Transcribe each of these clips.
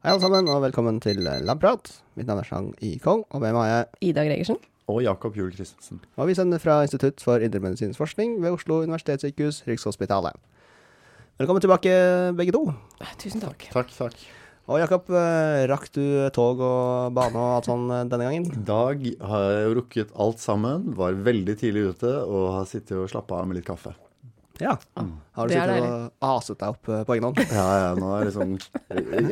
Hei alle sammen, og velkommen til Labprat. Mitt navn er Chang Yikong, og med meg er jeg Ida Gregersen. Og Jakob Juel Christensen. Og vi sender fra Institutt for indremedisinsk forskning ved Oslo universitetssykehus, Rikshospitalet. Velkommen tilbake, begge to. Tusen takk. Takk, takk. Og Jakob, eh, rakk du tog og bane og alt sånn eh, denne gangen? I dag har jeg rukket alt sammen. Var veldig tidlig ute og har sittet og slappa av med litt kaffe. Ja. Har du Det er sittet og aset deg opp eh, på egen hånd? Ja, ja, nå er liksom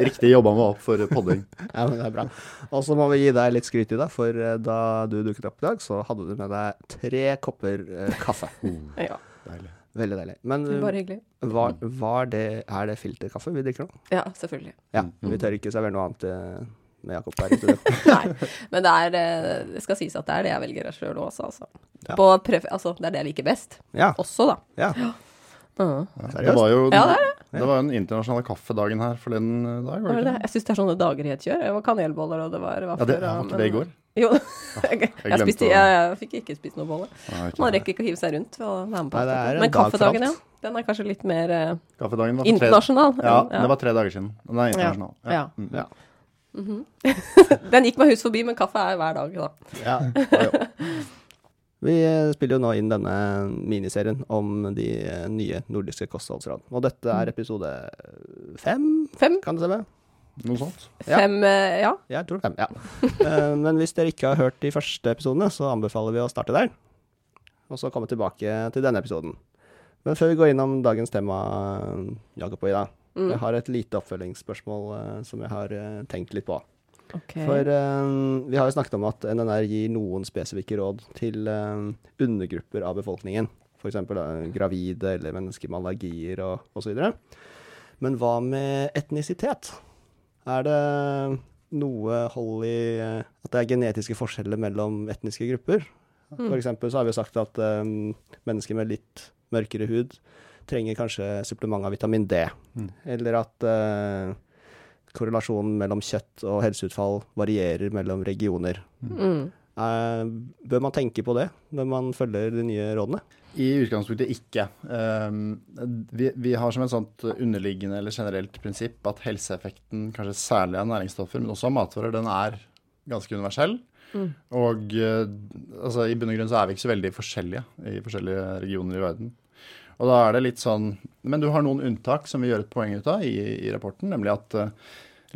riktig jobba meg opp for podding. Ja, men det er bra. Og så må vi gi deg litt skryt i dag, for da du dukket opp i dag, så hadde du med deg tre kopper eh, kaffe. Ja, Deilig. Veldig deilig. Men eh, bare hyggelig. var, var det, er det filterkaffe vi drikker nå? Ja, selvfølgelig. Ja. Vi tør ikke servere noe annet eh, med Jakob her. Nei, men det er eh, Det skal sies at det er det jeg velger sjøl også, altså. Ja. På pref altså. Det er det jeg liker best. Ja. Også, da. ja. Ja, det var jo Ja, det det. det var jo den internasjonale kaffedagen her forleden dag, var det ikke? Jeg syns det er sånne dager i et kjør. Det var kanelboller, og det var Ja, vafler. det, var ikke det i går? Jo. jeg, jeg, spiste, jeg, jeg fikk ikke spist noe bolle. Man rekker ikke å hive seg rundt. å være med på Nei, Men kaffedagen, ja. Den er kanskje litt mer eh, Kaffedagen var for tre internasjonal. Ja, det var tre dager siden. Den er internasjonal. Ja. Mm. Ja. Den gikk meg hus forbi, men kaffe er hver dag, da. ja. Ja, ja. Vi eh, spiller jo nå inn denne miniserien om de eh, nye nordiske kostholdsråd. Og dette er episode fem, Fem? kan det stemme? Noe sånt. Ja. Fem, eh, ja. Jeg tror fem, ja. Eh, Men hvis dere ikke har hørt de første episodene, så anbefaler vi å starte der. Og så komme tilbake til denne episoden. Men før vi går innom dagens tema, Jakob og Ida, Mm. jeg har et lite oppfølgingsspørsmål som jeg har tenkt litt på. Ok. For um, vi har jo snakket om at NNR gir noen spesifikke råd til um, undergrupper av befolkningen. F.eks. Uh, gravide eller mennesker med allergier og osv. Men hva med etnisitet? Er det noe hold i eh, at det er genetiske forskjeller mellom etniske grupper? For eksempel så har vi jo sagt at um, mennesker med litt mørkere hud trenger kanskje supplement av vitamin D. Mm. Eller at eh, korrelasjonen mellom kjøtt og helseutfall varierer mellom regioner. Mm. Eh, bør man tenke på det når man følger de nye rådene? I utgangspunktet ikke. Um, vi, vi har som et sånt underliggende eller generelt prinsipp at helseeffekten, kanskje særlig av næringsstoffer, men også av matvarer, den er ganske universell. Mm. Og eh, altså, i bunn og grunn så er vi ikke så veldig forskjellige i forskjellige regioner i verden. Og da er det litt sånn Men du har noen unntak som vi gjør et poeng ut av i, i rapporten, nemlig at eh,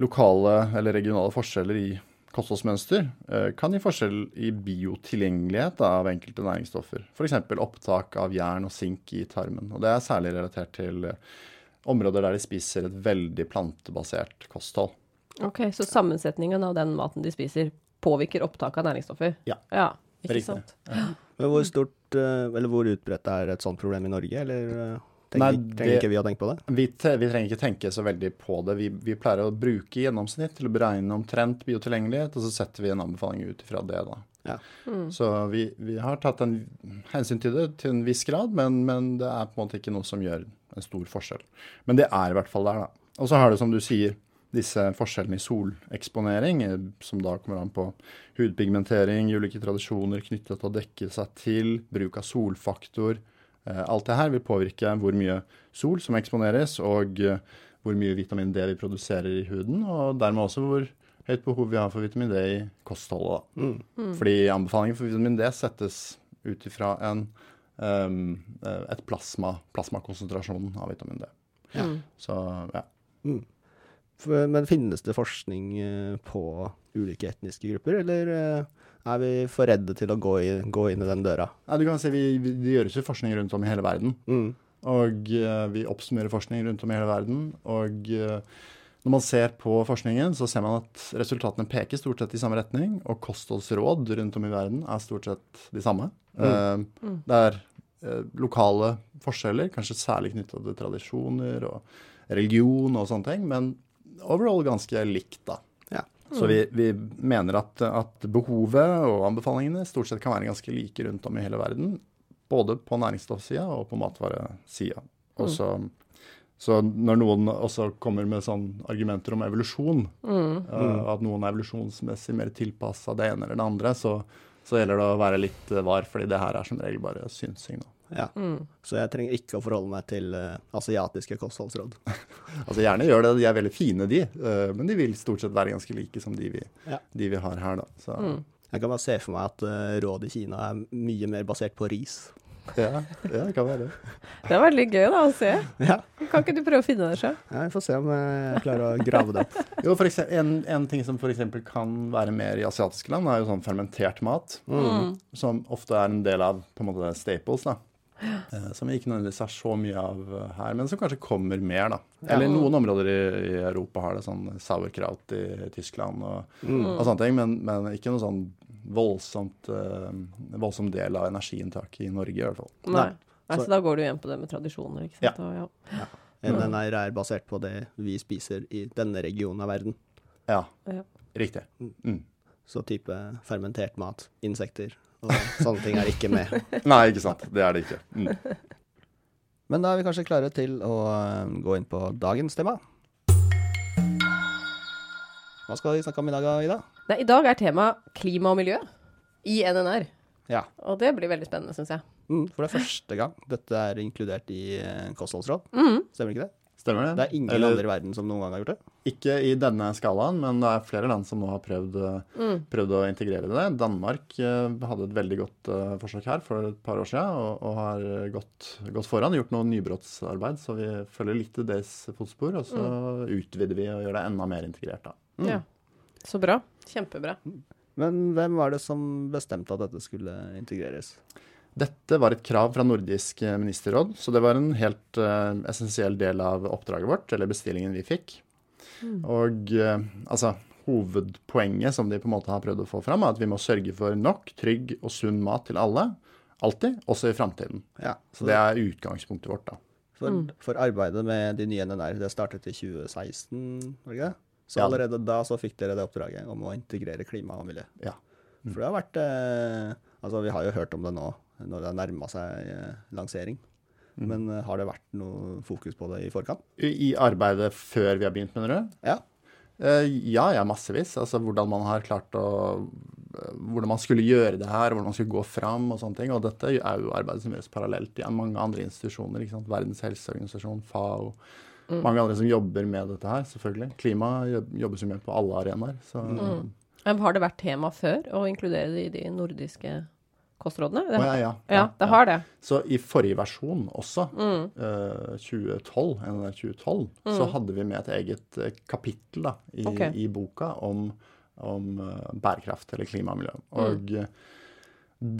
lokale eller regionale forskjeller i kostholdsmønster eh, kan gi forskjell i biotilgjengelighet av enkelte næringsstoffer. F.eks. opptak av jern og sink i tarmen. Og det er særlig relatert til eh, områder der de spiser et veldig plantebasert kosthold. Ok, Så sammensetningen av den maten de spiser, påvirker opptaket av næringsstoffer? Ja. ja ikke Riktig. sant? Men hvor stort, eh, eller hvor utbredt er et sånt problem i Norge, eller Tenker, Nei, trenger, trenger ikke vi å tenke på det? Vi, te, vi trenger ikke tenke så veldig på det. Vi, vi pleier å bruke gjennomsnitt til å beregne omtrent biotilgjengelighet, og så setter vi en anbefaling ut ifra det. da. Ja. Mm. Så vi, vi har tatt en hensyn til det til en viss grad, men, men det er på en måte ikke noe som gjør en stor forskjell. Men det er i hvert fall der, da. Og så har det, som du sier, disse forskjellene i soleksponering, eh, som da kommer an på hudpigmentering, ulike tradisjoner knyttet til å dekke seg til, bruk av solfaktor. Eh, Alt det her vil påvirke hvor mye sol som eksponeres, og eh, hvor mye vitamin D vi produserer i huden, og dermed også hvor høyt behov vi har for vitamin D i kostholdet. da. Mm. Fordi anbefalingen for vitamin D settes ut ifra en, um, et plasma, plasmakonsentrasjon av vitamin D. Ja. Mm. Så ja. Mm. Men finnes det forskning på ulike etniske grupper, eller eh, er vi for redde til å gå, i, gå inn i den døra? ja du kan si vi, vi, Det gjøres jo forskning rundt om i hele verden. Mm. Og eh, vi oppsummerer forskning rundt om i hele verden. Og eh, når man ser på forskningen, så ser man at resultatene peker stort sett i samme retning. Og kostholdsråd rundt om i verden er stort sett de samme. Mm. Uh, det er uh, lokale forskjeller, kanskje særlig knytta til tradisjoner og religion og sånne ting, men overall ganske likt, da. Så vi, vi mener at, at behovet og anbefalingene stort sett kan være ganske like rundt om i hele verden. Både på næringsstoffsida og på matvaresida. Og så, så når noen også kommer med sånn argumenter om evolusjon, Mm. uh, at noen er evolusjonsmessig mer tilpassa det ene eller det andre, så, Så gjelder det å være litt var, fordi det her er som regel bare synsing. Da. Ja. Så jeg trenger ikke å forholde meg til uh, asiatiske kostholdsråd. Altså Gjerne gjør det, de er veldig fine, de. Uh, men de vil stort sett være ganske like som de vi, Ja. de vi har her, da. Så Jeg kan bare se for meg at uh, råd i Kina er mye mer basert på ris. ja, ja, det kan være det. Det er veldig gøy da å se. Ja, Kan ikke du prøve å finne det sjøl? ja Vi får se om jeg klarer å grave det opp. Jo, for eksempel, en, en ting som f.eks. kan være mer i asiatiske land, er jo sånn fermentert mat. Som ofte er en del av på en måte staples, da. Eh, som vi ikke nødvendigvis har så mye av eh, her, men som kanskje kommer mer, da. Eller noen områder i, i Europa har det sånn sauerkraut i Tyskland og, og sånne ting, men, men ikke noe sånn voldsomt eh, voldsom del av energiinntaket i Norge, i hvert fall. Nei. Nei. Nei, så da går du igjen på det med tradisjoner, ikke sant. Og, ja. NNR er basert på det vi spiser i denne regionen av verden. Ja, Ja. riktig. Mm. Så type fermentert mat, insekter sånne ting er ikke med. Nei, ikke sant. Det er det ikke. Mm. Men da er vi kanskje klare til å eh, gå inn på dagens tema. Hva skal vi snakke om i dag, Ida? Nei, I dag er tema klima og miljø i NNR. Ja. Og det blir veldig spennende, syns jeg. Mm, for det er første gang dette er inkludert i kostholdsråd. kostholdsråd. Stemmer ikke det? Stemmer det? Det er ingen Eller- andre i verden som noen gang har gjort det. Ikke i denne skalaen, men det er flere land som nå har prøvd, Mm. prøvd å integrere det. Danmark eh, hadde et veldig godt eh, forsøk her for et par år siden, og, og har gått, gått foran. Gjort noe nybrottsarbeid, så vi følger litt i deres fotspor. Og så Mm. utvider vi og gjør det enda mer integrert, da. Ja. Så bra. Kjempebra. Men hvem var det som bestemte at dette skulle integreres? Dette var et krav fra Nordisk eh, ministerråd, så det var en helt uh, essensiell del av oppdraget vårt, eller bestillingen vi fikk. Og uh, altså, hovedpoenget som de på en måte har prøvd å få fram, er at vi må sørge for nok, trygg og sunn mat til alle. Alltid, også i framtiden. Ja, Så det er utgangspunktet vårt, da. For, for arbeidet med de nye NNR, det startet i 2016, var det ikke det? Så Ja. allerede da så fikk dere det oppdraget om å integrere klima og miljø. Ja. For det har vært eh, Altså, vi har jo hørt om det nå, når det har nærma seg lansering. lansering. Men eh, har det vært noe fokus på det i forkant? I i arbeidet før vi har begynt, mener du? Ja. Eh, ja, ja, massevis. Altså hvordan man har klart å Hvordan man skulle gjøre det her, hvordan man skulle gå fram og sånne ting. Og dette er jo arbeid som gjøres parallelt i mange andre institusjoner. ikke sant? Verdens helseorganisasjon, FAO. Mange andre som jobber med dette her, selvfølgelig. Klima jobb- jobbes jo med på alle arenaer. Så mm. Har det vært tema før å inkludere det i de nordiske kostrådene? Det, oh, ja, ja, ja, det har det. Så i forrige versjon også, eh, 2012, NNR 2012, så hadde vi med et eget eh, kapittel da, i, okay. i boka om, om eh, bærekraft eller klima og miljø. Og mm.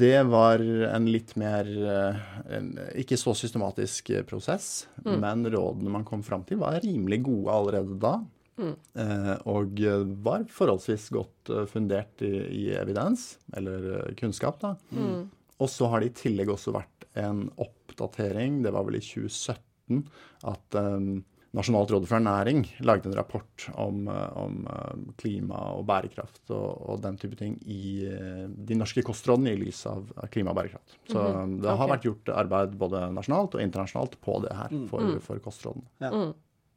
det var en litt mer eh, en, Ikke så systematisk prosess, men rådene man kom fram til, var rimelig gode allerede da. Eh, og eh, var forholdsvis godt eh, fundert i, i evidens, eller kunnskap, da. Og så har det i tillegg også vært en oppdatering, det var vel i 2017, at um, Nasjonalt råd for ernæring lagde en rapport om, om klima og bærekraft og, og den type ting i de norske kostrådene i lys av klima og bærekraft. Så um, det har okay. vært gjort arbeid både nasjonalt og internasjonalt på det her for, for kostrådene. ja.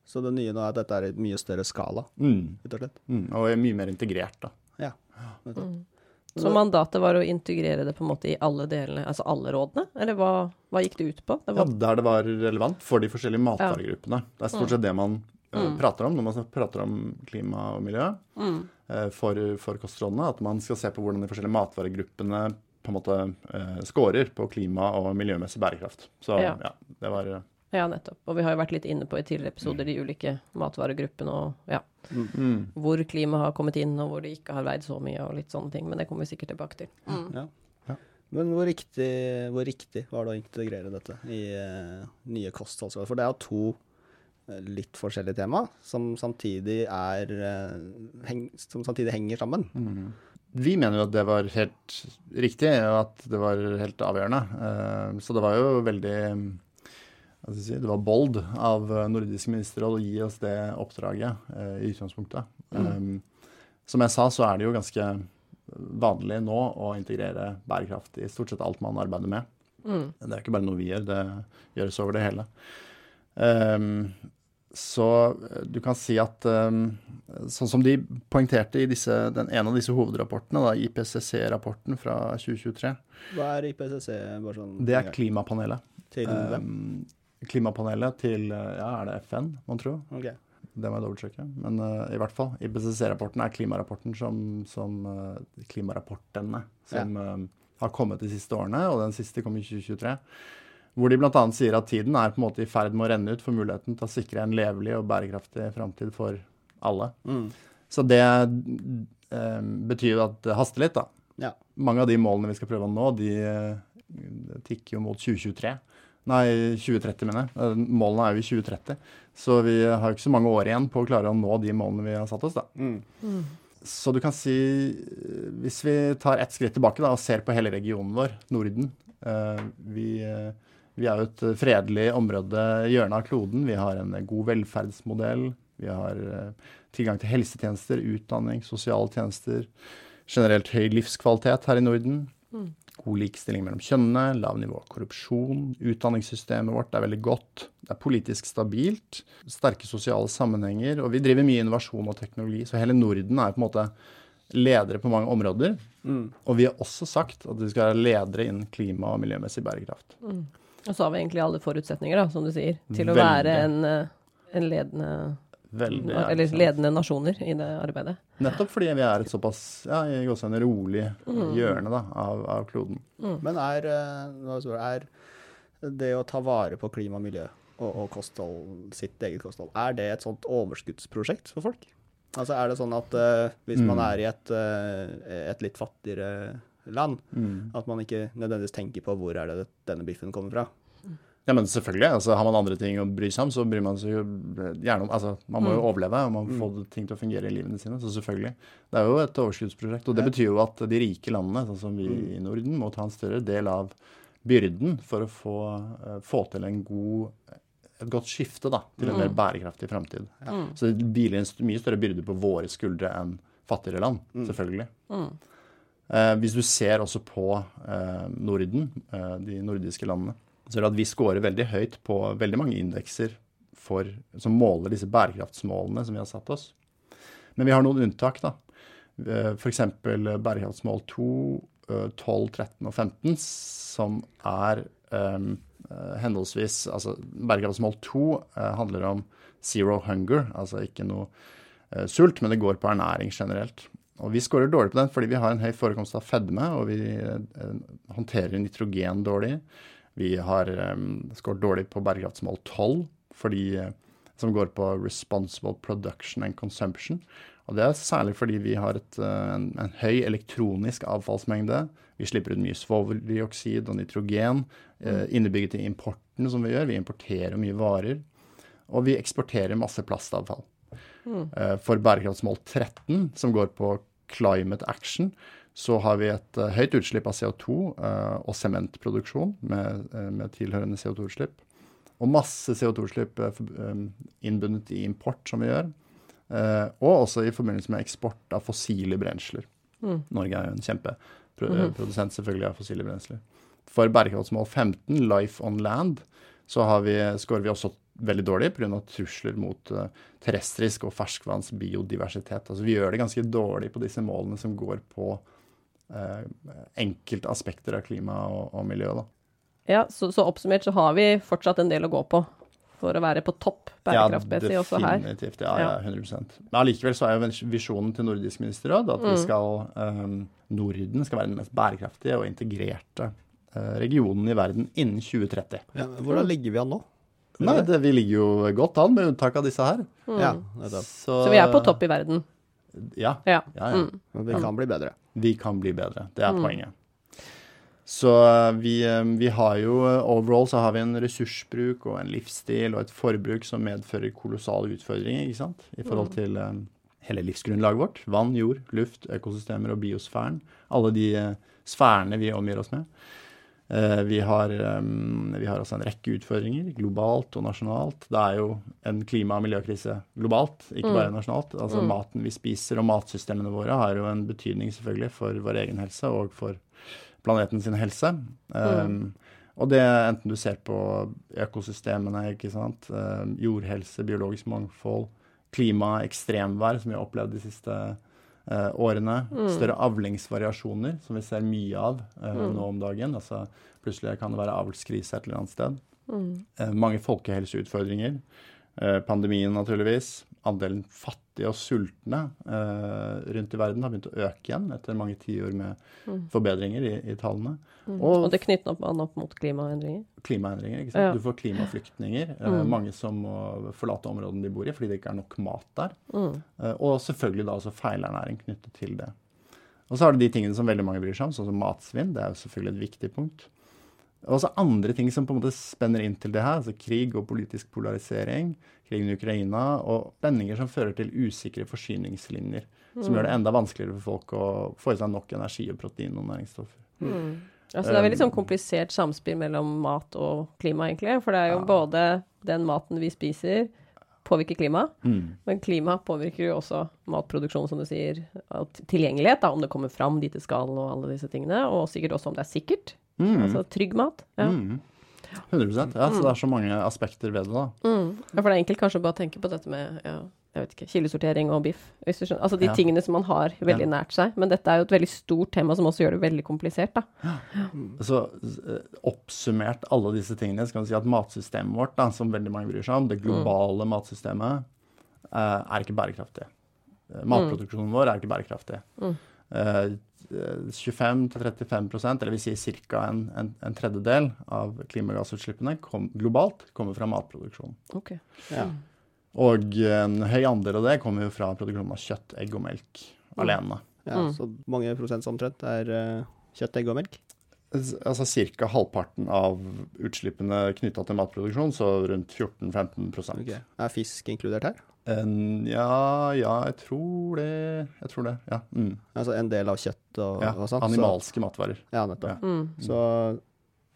Så det nye nå er at dette er i mye større skala, Mm. rett og slett. Mm. Og er mye mer integrert, da. Ja. Mm. Så mandatet var å integrere det på en måte i alle delene, altså alle rådene? Eller hva, hva gikk det ut på? Det Ja, der det var relevant for de forskjellige matvaregruppene. Det er stort sett det man mm. prater om når man prater om klima og miljø eh, for, for kostrådene. At man skal se på hvordan de forskjellige matvaregruppene på en måte eh, scorer på klima og miljømessig bærekraft. Så Ja. ja, det var eh, ja, nettopp. Og vi har jo vært litt inne på i tidligere episoder de ulike matvaregruppene og ja, hvor klima har kommet inn og hvor det ikke har veid så mye og litt sånne ting. Men det kommer vi sikkert tilbake til. Ja. Men hvor riktig, hvor riktig var det å integrere dette i uh, nye kostholdsråd? For det er to eh, litt forskjellige tema som samtidig er uh, heng, Som samtidig henger sammen. Vi mener jo at det var helt riktig, og at det var helt avgjørende. Uh, Så det var jo veldig si, Det var bold av eh, Nordisk ministerråd å gi oss det oppdraget eh, i utgangspunktet. Um, Som jeg sa, så er det jo ganske vanlig nå å integrere bærekraft i stort sett alt man arbeider med. Det er ikke bare noe vi gjør, det gjøres over det hele. Um, så eh, du kan si at um, sånn som de poengterte i disse, den ene av disse hovedrapportene, da, IPCC-rapporten fra 2023 Hva er IPCC? Sånn, Det er klimapanelet. Til hvem? Um, klimapanelet til ja, er det FN, mon tro? Okay. Det må jeg dobbeltsjekke. Men uh, i hvert fall, IPCC-rapporten er klimarapporten som, som uh, Klimarapportene som ja. uh, har kommet de siste årene, og den siste kom i 2023. Hvor de bl.a. sier at tiden er på en måte i ferd med å renne ut for muligheten til å sikre en levelig og bærekraftig framtid for alle. Mm. Så det betyr jo at det haster litt, da. Ja. Mange av de målene vi skal prøve å nå, de, de tikker jo mot 2023. Nei, 2030, mener jeg. Målene er jo i 2030. Så vi har jo ikke så mange år igjen på å klare å nå de målene vi har satt oss, da. Mm. Mm. Så du kan si Hvis vi tar ett skritt tilbake da, og ser på hele regionen vår, Norden uh, vi, vi, er jo et fredelig område, i hjørnet av kloden. Vi har en god velferdsmodell. Vi har tilgang til helsetjenester, utdanning, sosiale tjenester. Generelt høy livskvalitet her i Norden. Mm god likestilling mellom kjønnene, lav nivå av korrupsjon. Utdanningssystemet vårt er veldig godt. Det er politisk stabilt. Sterke sosiale sammenhenger. Og vi driver mye innovasjon og teknologi. Så hele Norden er på en måte ledere på mange områder. Mm. Og vi har også sagt at vi skal være ledere innen klima og miljømessig bærekraft. Mm. Og så har vi egentlig alle forutsetninger, da, som du sier, til å være en, eh, en ledende Veldig, ja, Eller ledende nasjoner i det arbeidet. Nettopp fordi vi er et såpass ja, en rolig mm. hjørne da, av, av kloden. Mm. Men er, eh, er, det å ta vare på klima og miljø og, og kosthold, sitt eget kosthold, er det et sånt overskuddsprosjekt for folk? Altså Er det sånn at uh, hvis mm. man er i et, uh, et litt fattigere land, mm. at man ikke nødvendigvis tenker på hvor er det denne biffen kommer fra? Ja, men selvfølgelig. altså Har man andre ting å bry seg om, så bryr man seg jo gjerne om altså Man må jo mm. overleve, og man må få mm. ting til å fungere i livene sine. Så selvfølgelig. Det er jo et overskuddsprosjekt. Og det betyr jo at de rike landene, sånn som vi mm. i Norden, må ta en større del av byrden for å få, uh, få til en god, et godt skifte da, til en mer bærekraftig framtid. Ja. Så det hviler en mye større byrde på våre skuldre enn fattigere land, selvfølgelig. Uh, hvis du ser også på eh, Norden, de nordiske landene, så er det at vi scorer veldig høyt på veldig mange indekser for, som måler disse bærekraftsmålene som vi har satt oss. Men vi har noen unntak, da. F.eks. bærekraftsmål 2, 12, 13 og 15, som er um, henholdsvis Altså bærekraftsmål 2 uh, handler om zero hunger, altså ikke noe sult, men det går på ernæring generelt. Og vi scorer dårlig på den fordi vi har en høy forekomst av fedme, og vi håndterer nitrogen dårlig. Vi har um, skåret dårlig på bærekraftsmål 12, fordi, uh, som går på responsible production and consumption. Og Det er særlig fordi vi har et, uh, en, en, høy elektronisk avfallsmengde. Vi slipper ut mye svoveldioksid og nitrogen uh, innebygget i importen som vi gjør. Vi importerer mye varer. Og vi eksporterer masse plastavfall. Mm. For bærekraftsmål 13, som går på climate action, så har vi et uh, høyt utslipp av CO2 uh, eh, og sementproduksjon med, uh, med, tilhørende CO2-utslipp. Og masse CO2-utslipp um, innbundet i import, som vi gjør. og også i forbindelse med eksport av fossile brensler. Mm. Norge er jo en kjempeprodusent mm. selvfølgelig av fossile brensler. For bærekraftsmål 15, Life on Land, så vi, skårer vi også veldig dårlig pga. trusler mot terrestrisk og ferskvanns biodiversitet. Altså, vi gjør det ganske dårlig på disse målene som går på Eh, enkelte aspekter av klima og, og miljø. Da. Ja, så, så, oppsummert så har vi fortsatt en del å gå på for å være på topp bærekraftmessig ja, også her. Definitivt, ja, ja. 100 Men allikevel så er jo visjonen til Nordisk ministerråd at mm. vi skal, um, Norden skal være den mest bærekraftige og integrerte uh, regionen i verden innen 2030. Ja, hvordan ligger vi an nå? Nei, det, Vi ligger jo godt an, med unntak av disse her. Mm. Ja, så, så, vi er på topp i verden? Ja. ja. ja, ja. Mm. Men vi kan bli bedre. Vi kan bli bedre. Det er mm. poenget. Så eh, vi, eh, vi, har jo eh, Overall så har vi en ressursbruk og en livsstil og et forbruk som medfører kolossale utfordringer ikke sant? i forhold mm. til um, hele livsgrunnlaget vårt. Vann, jord, luft, økosystemer og biosfæren. Alle de uh, sfærene vi omgir oss med. Eh, vi har, vi har også en rekke utfordringer globalt og nasjonalt. Det er jo en klima- og miljøkrise globalt, ikke bare mm. nasjonalt. Altså mm. Maten vi spiser og matsystemene våre har jo en betydning selvfølgelig for vår egen helse og for planeten sin helse. Mm. Um, Og det enten du ser på økosystemene, ikke sant, eh, jordhelse, biologisk mangfold, klima, ekstremvær, som vi har opplevd de siste eh, årene. Større avlingsvariasjoner, som vi ser mye av eh, nå om dagen. Altså plutselig kan det være avlskrise et eller annet sted. Eh, mange folkehelseutfordringer. Eh, pandemien, naturligvis. Andelen fattige og sultne eh, rundt i verden har begynt å øke igjen etter mange tiår med forbedringer i, i tallene. Og Og det knytter opp an opp mot klimaendringer. klimaendringer. ikke sant? Ja. Du får klimaflyktninger. Eh, mange som må forlate områdene de bor i fordi det ikke er nok mat der. Eh, og selvfølgelig da også feilernæring knyttet til det. Og så har du de tingene som veldig mange bryr seg om, sånn som matsvinn. Det er jo selvfølgelig et viktig punkt. Og også andre ting som på en måte spenner inn til det her, altså krig og politisk polarisering, krigen i Ukraina, og spenninger som fører til usikre forsyningslinjer. Som gjør det enda vanskeligere for folk å få i seg nok energi og protein og næringsstoffer. Altså, det er veldig sånn komplisert samspill mellom mat og klima, egentlig. For det er jo både den maten vi spiser, påvirker klima, men klima påvirker jo også matproduksjon, som du sier. og Tilgjengelighet, da, om det kommer fram dit det skal og alle disse tingene. Og sikkert også om det er sikkert. Altså trygg mat. Ja. Mm. 100 ja, Så det er så mange aspekter ved det, da. Mm. ja, for det er enkelt kanskje bare å tenke på dette med ja, jeg vet ikke, kildesortering og biff. Altså de Ja. tingene som man har veldig nært seg. Men dette er jo et veldig stort tema som også gjør det veldig komplisert, da. Så eh, oppsummert alle disse tingene, skal vi si at matsystemet vårt, da, som veldig mange bryr seg om, det globale matsystemet, eh, er ikke bærekraftig. Matproduksjonen Matproduksjonen vår er ikke bærekraftig. Eh, 25-35% eller vi sier ca. En, en, en tredjedel av klimagassutslippene kom, globalt kommer fra matproduksjon. Okay. Ja. Og en høy andel av det kommer jo fra produksjon av kjøtt, egg og melk alene. ja Så mange prosent omtrent er eh, kjøtt, egg og melk. Altså Ca. halvparten av utslippene knytta til matproduksjon, så rundt 14-15 okay. Er fisk inkludert her? En, ja, ja, jeg tror det. Jeg tror det, ja. Mm. Altså en del av kjøtt og, ja. og sånt? Animalske matvarer. Ja, nettopp. Mm. Så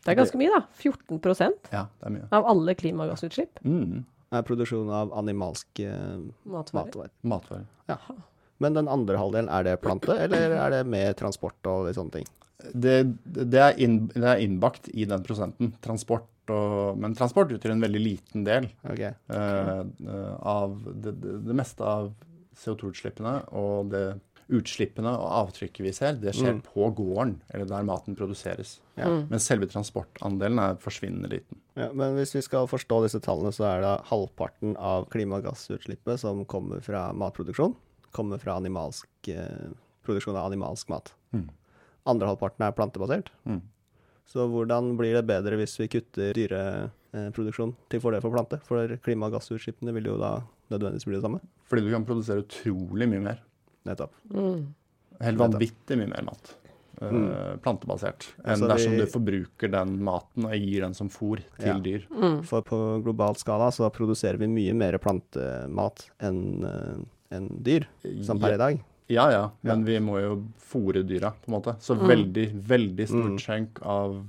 Det er ganske mye, da. 14 Ja, det er mye. av alle klimagassutslipp. Mm. er produksjon av animalske Matvarer. matvarer. Matvarer. Men den andre halvdelen, er det plante, eller er det med transport og sånne ting? Det, det, er inn, det er innbakt i den prosenten. Transport og Men transport utgjør en veldig liten del okay. uh, eh, av det, det, det meste av CO2-utslippene og det utslippene og avtrykket vi ser, det skjer Mm. på gården, eller der maten produseres. Ja. Men selve transportandelen er forsvinnende liten. Ja, men hvis vi skal forstå disse tallene, så er det halvparten av klimagassutslippet som kommer fra matproduksjon. Kommer fra animalsk, eh, produksjon av animalsk mat. Mm. Andre halvparten er plantebasert. Mm. Så hvordan blir det bedre hvis vi kutter dyreproduksjon til fordel for planter? For klimagassutslippene vil jo da nødvendigvis bli det samme. Fordi du kan produsere utrolig mye mer. Nettopp. Mm. Helt vanvittig mye mer mat. Mm. plantebasert. Enn Altså, dersom vi- du forbruker den maten og gir den som fôr til Ja. dyr. Mm. For på global skala så produserer vi mye mer plantemat enn en dyr, som per i dag. Ja, ja, men vi må jo fôre dyra, på en måte. Så veldig, veldig stor Mm. av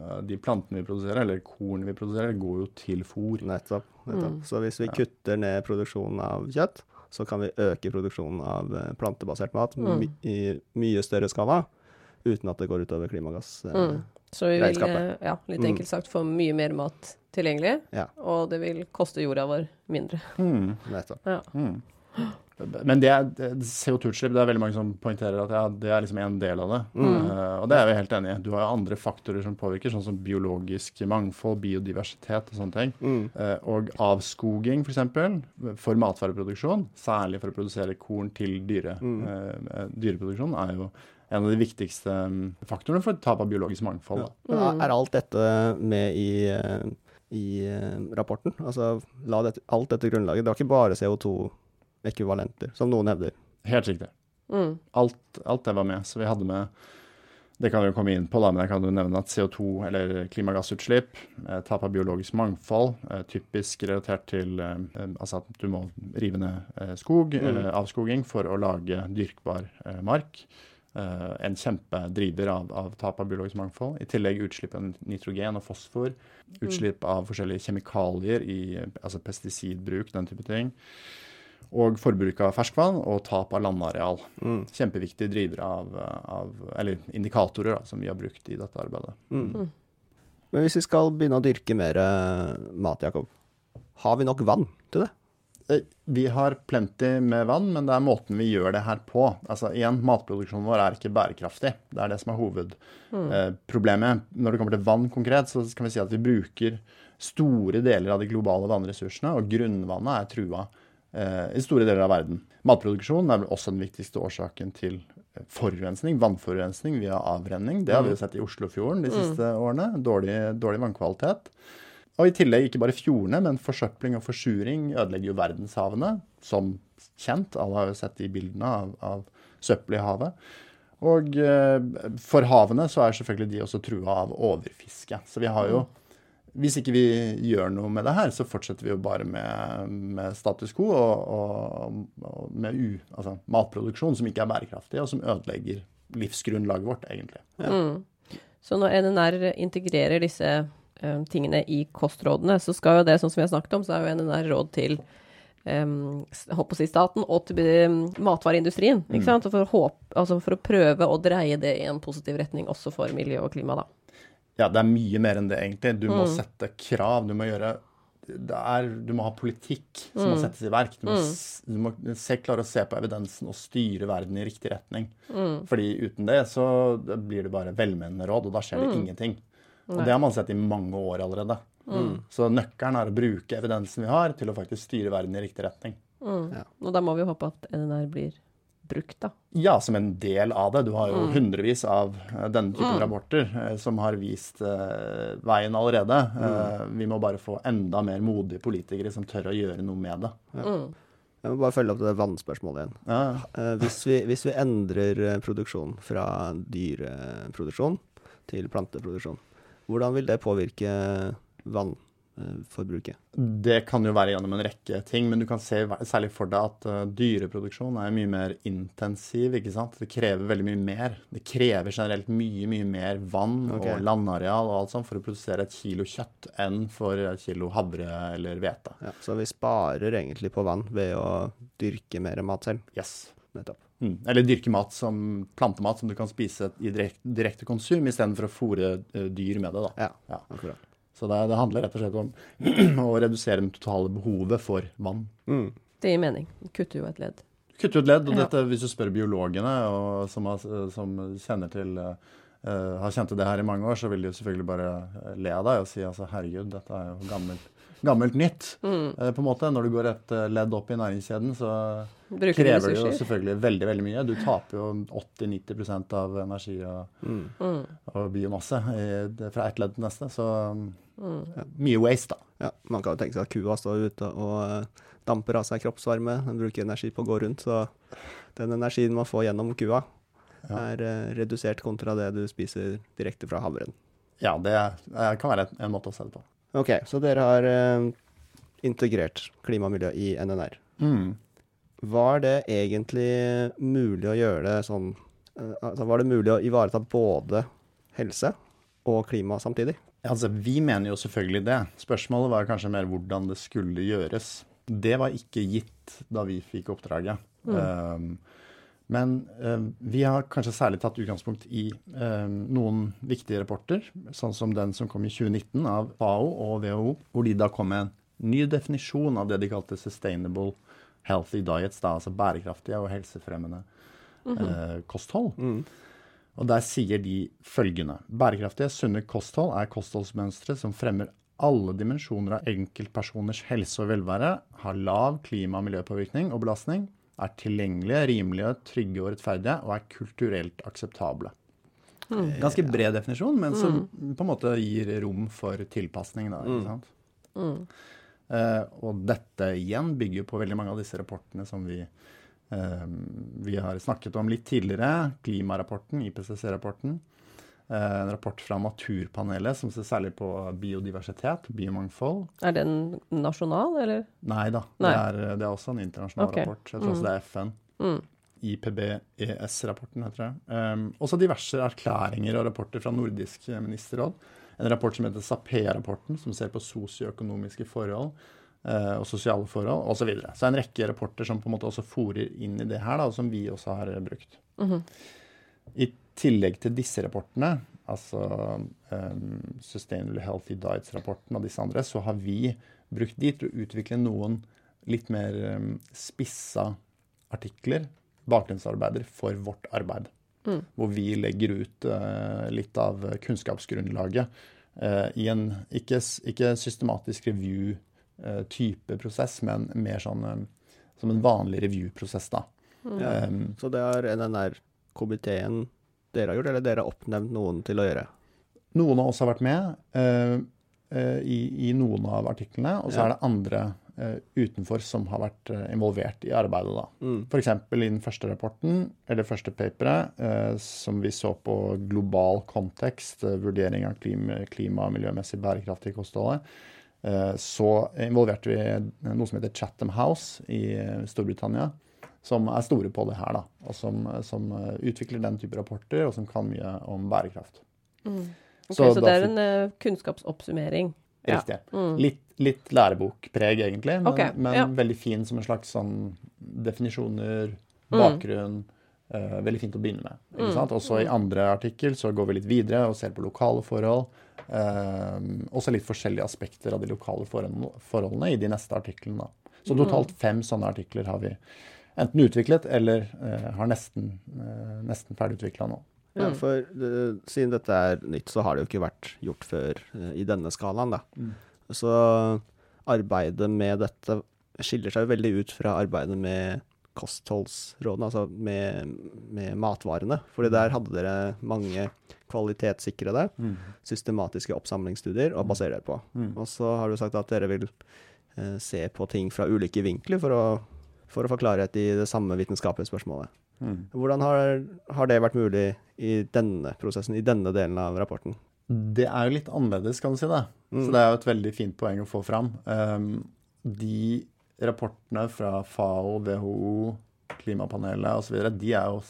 eh, de plantene vi produserer, eller korn vi produserer, går jo til fôr. Nettopp. nettopp. Så hvis vi kutter ned produksjonen av kjøtt, så kan vi øke produksjonen av eh, plantebasert mat my i mye større skala, uten at det går utover klimagass. eh. Mm. Så vi vil, ja, litt Mm. enkelt sagt, få mye mer mat tilgjengelig, Ja. og det vil koste jorda vår mindre. Mm. Nettopp. Ja. Mm. Men det er CO2-utslipp, det er veldig mange som poengterer at ja, det er liksom en del av det. Mm. Uh, og det er vi helt enig i. Du har jo andre faktorer som påvirker, sånn som biologisk mangfold, biodiversitet og sånne ting. Mm. Uh, og avskoging, f.eks., for, for matvareproduksjon, særlig for å produsere korn til dyre, Mm. uh, dyreproduksjon, er jo en av de viktigste mm, faktorene for tap av biologisk mangfold. Da. Men er alt dette med i, i rapporten? Altså la dette, alt dette grunnlaget. Det var ikke bare CO2-ekvivalenter, som noen hevder. Helt riktig. Mm. Alt, alt det var med. Så vi hadde med Det kan vi jo komme inn på, da, men jeg kan jo nevne at CO2, eller klimagassutslipp, eh, tap av biologisk mangfold, eh, typisk relatert til eh, altså at du må rive ned skog, mm. avskoging, for å lage dyrkbar mark. Uh, en kjempedriver av, av tap av biologisk mangfold. I tillegg utslipp av nitrogen og fosfor. Utslipp av forskjellige kjemikalier i altså pesticidbruk, den type ting. Og forbruk av ferskvann og tap av landareal. Mm. Kjempeviktige drivere av, av Eller indikatorer da, som vi har brukt i dette arbeidet. Mm. Men hvis vi skal begynne å dyrke mer eh, mat, Jakob, har vi nok vann til det? Eh, Vi har plenty med vann, men det er måten vi gjør det her på. Altså igjen, Matproduksjonen vår er ikke bærekraftig. Det er det som er hovedproblemet. Når det kommer til vann konkret, så kan vi si at vi bruker store deler av de globale vannressursene, og grunnvannet er trua eh, i store deler av verden. Matproduksjon er vel også den viktigste årsaken til eh, forurensning, vannforurensning via avrenning. Det har vi jo sett i Oslofjorden de siste årene. Dårlig, dårlig vannkvalitet. Og i tillegg ikke bare fjordene, men forsøpling og forsuring ødelegger jo verdenshavene, som kjent. Alle har jo sett de bildene av, av søppel i havet. Og eh, for havene så er selvfølgelig de også trua av overfiske. Så vi har jo Hvis ikke vi gjør noe med det her, så fortsetter vi jo bare med, med status quo og, og, og med u, altså matproduksjon som ikke er bærekraftig, og som ødelegger livsgrunnlaget vårt, egentlig. Så når NNR integrerer disse eh, tingene i kostrådene, så skal jo det, sånn som vi har snakket om, så er jo NNR råd til um, å si staten og til matvareindustrien. Ikke sant? For, å håpe, altså for å prøve å dreie det i en positiv retning også for miljø og klima, da. Ja, det er mye mer enn det, egentlig. Du må sette krav. Du må gjøre det er, Du må ha politikk som må settes i verk. Du må, mm. du må se, klare å se på evidensen og styre verden i riktig retning. Fordi uten det så blir det bare velmenende råd, og da skjer det ingenting. Og det har man sett i mange år allerede. Så nøkkelen er å bruke evidensen vi har, til å faktisk styre verden i riktig retning. Og da må vi håpe at NNR blir brukt, da. Ja, som en del av det. Du har jo hundrevis av eh, denne typen rapporter eh, som har vist uh, veien allerede. Uh, vi må bare få enda mer modige politikere som tør å gjøre noe med det. Jeg må bare følge opp det vannspørsmålet igjen. Ja, Uh, hvis, vi, hvis vi endrer produksjon fra dyreproduksjon til planteproduksjon, hvordan vil det påvirke vannforbruket? det kan jo være gjennom en rekke ting, men du kan se særlig for deg at eh, dyreproduksjon er mye mer intensiv. ikke sant? Det krever veldig mye mer. Det krever generelt mye, mye mer vann okay. og landareal og alt sånt for å produsere et kilo kjøtt enn for et kilo havre eller hvete. Ja, så vi sparer egentlig på vann ved å dyrke mer mat selv. Yes. Nettopp. Mm. Eller dyrke mat som plantemat som du kan spise i direkte, direkte konsum, istedenfor å fôre eh, dyr med det. da. Ja, Ja. akkurat. Så det, det handler rett og slett om å redusere det totale behovet for vann. Mm. Det gir mening. Kutter jo et ledd. Kutter jo et ledd, og Ja. dette, hvis du spør biologene og, som, har, som kjenner til eh, har kjent til det her i mange år, så vil de jo selvfølgelig bare eh, le av deg og si altså herregud, dette er jo gammelt, gammelt nytt. Eh, på en måte, Når du går et ledd opp i næringskjeden, så Bruker krever det jo selvfølgelig veldig veldig mye. Du taper jo 80-90% av energi og, Mm. og biomasse i, fra ett ledd til neste. Så Mm. ja, mye waste, da. Ja, man kan jo tenke seg at kua står ute og eh, damper av seg kroppsvarme. Den bruker energi på å gå rundt, så den energien man får gjennom kua, Ja. er eh, redusert kontra det du spiser direkte fra havren. Ja, det kan være en måte å se det på. Ok, så dere har eh, integrert klima og miljø i NNR. Mm. Var det egentlig mulig å gjøre det sånn altså Var det mulig å ivareta både helse og klima samtidig? Altså, Vi mener jo selvfølgelig det. Spørsmålet var kanskje mer hvordan det skulle gjøres. Det var ikke gitt da vi fikk oppdraget. Um, men um, vi har kanskje særlig tatt utgangspunkt i um, noen viktige rapporter, sånn som den som kom i 2019 av FAO og WHO, hvor de da kom med en ny definisjon av det de kalte sustainable healthy diets, da, altså bærekraftige og helsefremmende eh, kosthold. Og der sier de følgende. Bærekraftige, sunne kosthold er kostholdsmønstre som fremmer alle dimensjoner av enkeltpersoners helse og velvære, har lav klima- og miljøpåvirkning og belastning, er tilgjengelige, rimelige, trygge og rettferdige, og er kulturelt akseptable. Ganske bred definisjon, men som på en måte gir rom for tilpasning. Da, ikke sant? Eh, og dette igjen bygger jo på veldig mange av disse rapportene som vi, eh, vi har snakket om litt tidligere. Klimarapporten, IPCC-rapporten. Eh, en rapport fra Naturpanelet som ser særlig på biodiversitet, biomangfold. Er den nasjonal, eller? Nei da, Nei. Det, er, det er også en internasjonal okay. rapport. Jeg tror også det er FN. Mm. IPBES-rapporten, heter det. Um, også diverse erklæringer og rapporter fra Nordisk ministerråd. En rapport som heter SAPE-rapporten, som ser på sosioøkonomiske forhold og sosiale forhold osv. Så, videre. så en rekke rapporter som på en måte også fòrer inn i det her, da, som vi også har brukt. brukt. -hmm. I tillegg til disse rapportene, altså um, Sustainable Healthy Diets-rapporten og disse andre, så har vi brukt de til å utvikle noen litt mer um, spissa artikler, bakgrunnsarbeider, for vårt arbeid. Mm. Hvor vi legger ut uh, litt av kunnskapsgrunnlaget uh, i en ikke, ikke systematisk review-type uh, prosess, men mer sånn um, som en vanlig review-prosess, da. Mm. Um, så det har NNR-komiteen dere har gjort, eller dere har oppnevnt noen til å gjøre? Noen av oss har vært med uh, uh, i, i, noen av artiklene, og så ja. er det andre uh, utenfor som har vært involvert i arbeidet. da. Mm. F.eks. i den første rapporten, eller første paperet, som vi så på global kontekst, vurdering av klima, klima og miljømessig bærekraftig kostholdet, så involverte vi noe som heter Chatham House i Storbritannia som er store på det her, da, og som, som, eh, utvikler den type rapporter, og som kan mye om bærekraft. Mm. Okay, så, så det er en uh, kunnskapsoppsummering? Riktig. Ja. Mm. Litt, litt, lærebokpreg, egentlig, men, okay, men ja. veldig fin som en slags sånn definisjoner, mm. bakgrunn. Mm. Uh, veldig fint å begynne med. ikke mm. sant? Også i andre artikkel så går vi litt videre og ser på lokale forhold. Uh, også litt forskjellige aspekter av de lokale forholdene i de neste artiklene. Så mm. totalt fem sånne artikler har vi enten utviklet eller uh, har nesten, uh, nesten ferdigutvikla nå. Ja, mm. for uh, siden dette er nytt, så har det jo ikke vært gjort før i denne skalaen, da. Mm. Så arbeidet med dette skiller seg jo veldig ut fra arbeidet med kostholdsrådene, altså med, med matvarene. Fordi der mm. hadde dere mange kvalitetssikrede, mm. systematiske oppsamlingsstudier å mm. basere dere på. Mm. Og så har du sagt at dere vil se på ting fra ulike vinkler for å for å få klarhet i det samme vitenskapelige spørsmålet. Mm. Hvordan har, har, det vært mulig i denne prosessen, i denne delen av rapporten? Det er jo litt annerledes, kan du si det. Mm. Så det er jo et veldig fint poeng å få fram. Um, de rapportene fra FAO, WHO, Klimapanelet osv., de er jo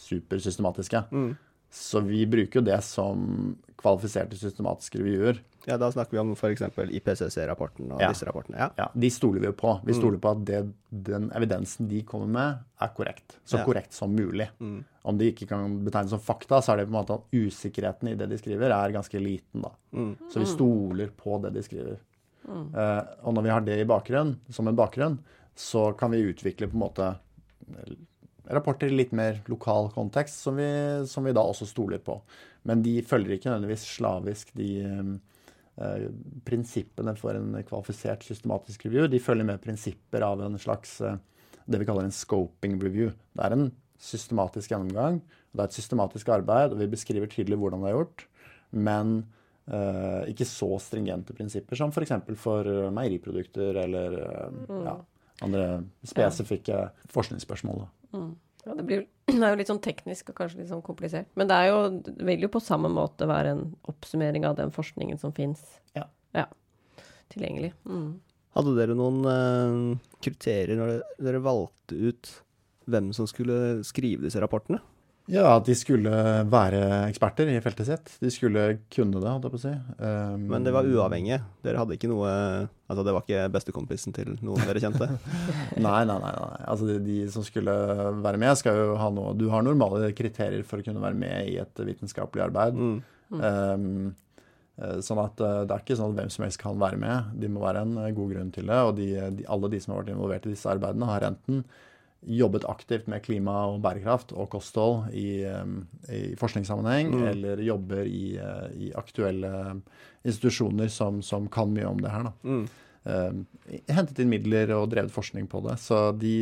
supersystematiske. Mm. Så vi bruker jo det som kvalifiserte systematiske reviewer. Ja, Da snakker vi om f.eks. IPCC-rapporten og ja. disse rapportene. Ja. ja. De stoler vi jo på. Vi mm. stoler på at det, den evidensen de kommer med, er korrekt. Så ja. korrekt som mulig. Mm. Om de ikke kan betegnes som fakta, så er det på en måte at usikkerheten i det de skriver, er ganske liten. da. Mm. Så vi mm. stoler på det de skriver. Uh, og når vi har det i bakgrunn, som en bakgrunn, så kan vi utvikle på en måte rapporter i litt mer lokal kontekst, som vi, som vi, da også stoler på. Men de følger ikke nødvendigvis slavisk de eh, prinsippene for en kvalifisert systematisk review. De følger med prinsipper av en slags eh, det vi kaller en scoping review. Det er en systematisk gjennomgang, det er et systematisk arbeid, og vi beskriver tydelig hvordan det er gjort. Men eh, ikke så stringente prinsipper som f.eks. for, for meieriprodukter eller eh, mm. ja, andre spesifikke ja. forskningsspørsmål. Mm. Ja, det, blir, det, er jo litt sånn teknisk og kanskje litt sånn komplisert. Men det, er jo, det vil jo på samme måte være en oppsummering av den forskningen som fins ja. ja. tilgjengelig. Mm. Hadde dere noen uh, kriterier når dere valgte ut hvem som skulle skrive disse rapportene? Ja, at de skulle være eksperter i feltet sitt. De skulle kunne det, holdt jeg på å si. Um, Men det var uavhengig? Dere hadde ikke noe Altså, det var ikke bestekompisen til noen dere kjente? nei, nei, nei, nei. Altså, de, de, som skulle være med, skal jo ha noe Du har normale kriterier for å kunne være med i et vitenskapelig arbeid. Mm. Um, Sånn at eh, Det er ikke sånn at hvem som helst kan være med. De må være en eh, god grunn til det. Og de, de, alle de som har vært involvert i disse arbeidene, har enten jobbet aktivt med klima og bærekraft og kosthold i, i forskningssammenheng, mm. eller jobber i, eh, i aktuelle institusjoner som, som, kan mye om det her. Mm. Uh, hentet inn midler og drevet forskning på det. Så de,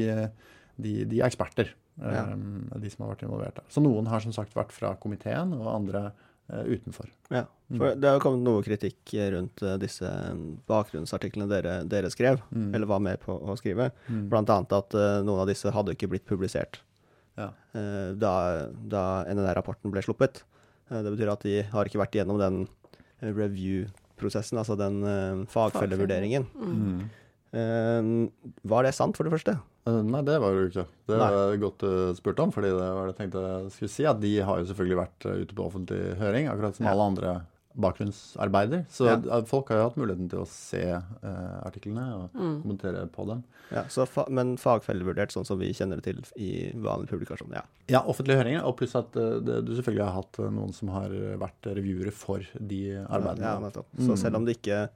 de, de er eksperter, ja. um, de som har vært involvert. der. Så noen har som sagt vært fra komiteen, og andre uh, utenfor. Ja. For det har jo kommet noe kritikk rundt uh, disse bakgrunnsartiklene dere, dere skrev, mm. eller var med på å skrive. Mm. Blant annet at uh, noen av disse hadde ikke blitt publisert ja. uh, da, da NNR-rapporten ble sluppet. det betyr at de har ikke vært gjennom den review-prosessen, altså den fagfellevurderingen. Mm. Var det sant, for det første? Nei, det var det jo ikke. Det var godt uh, spurt om, fordi det var det jeg tenkte jeg skulle si. At de har jo selvfølgelig vært ute på offentlig høring, akkurat som ja. alle andre bakgrunnsarbeider. Så Ja. folk har jo hatt muligheten til å se uh, artiklene og kommentere på dem. Ja, så fa men fagfellevurdert, sånn som vi kjenner det til i vanlig publikasjon, ja. Ja, offentlige høringer, og pluss at uh, det, du selvfølgelig har hatt eh, noen som har vært reviewere for de arbeidene. Ja, nettopp. Så selv om det ikke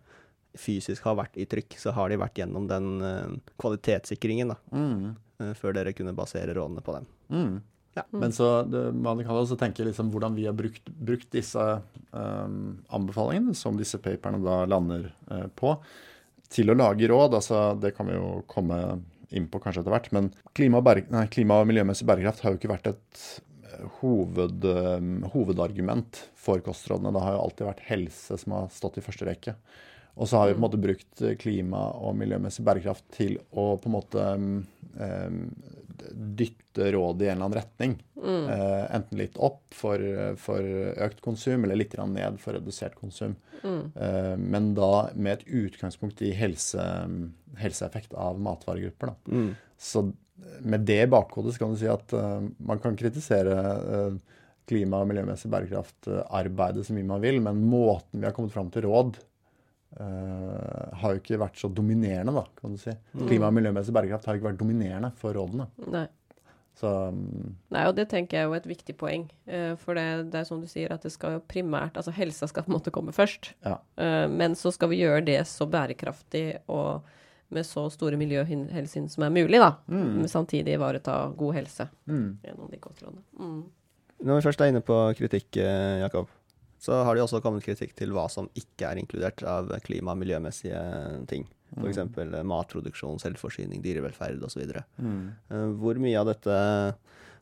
fysisk har vært i trykk, så har de vært gjennom den uh, kvalitetssikringen da, Mm. uh, før dere kunne basere rådene på dem. Mm. Ja. Men så det, man kan også tenke liksom hvordan vi har brukt, brukt disse um, anbefalingene som disse paperne da lander uh, på, til å lage råd. Altså, det kan vi jo komme inn på kanskje etter hvert. Men klima og, berg, nei, klima og miljømessig bærekraft har jo ikke vært et hoved, um, hovedargument for kostrådene. Det har jo alltid vært helse som har stått i første rekke. Og så har vi på en måte brukt klima og miljømessig bærekraft til å på en måte um, dytte rådet i en eller annen retning. Eh, enten litt opp for, for økt konsum, eller litt ned for redusert konsum. Eh, men da med et utgangspunkt i helse, helseeffekt av matvaregrupper. Da. Så med det i bakhodet så kan du si at uh, man kan kritisere eh, klima- og miljømessig bærekraft-arbeidet så mye man vil, men måten vi har kommet fram til råd eh, har jo ikke vært så dominerende, da, kan du si. Klima- og miljømessig bærekraft har ikke vært dominerende for rådene. Nei. Så um... Nei, og det tenker jeg er jo et viktig poeng. Uh, for det, det er som du sier, at det skal jo primært Altså helsa skal på en måte komme først. ja. Uh, men så skal vi gjøre det så bærekraftig og med så store miljøhensyn som er mulig, da. Mm. samtidig ivareta god helse Mm. gjennom de kostrådene. Mm. Når vi først er inne på kritikk, Jakob, så har det også kommet kritikk til hva som ikke er inkludert av klima- og miljømessige ting. F.eks. Mm. matproduksjon, selvforsyning, dyrevelferd osv. Mm. Uh, hvor mye av dette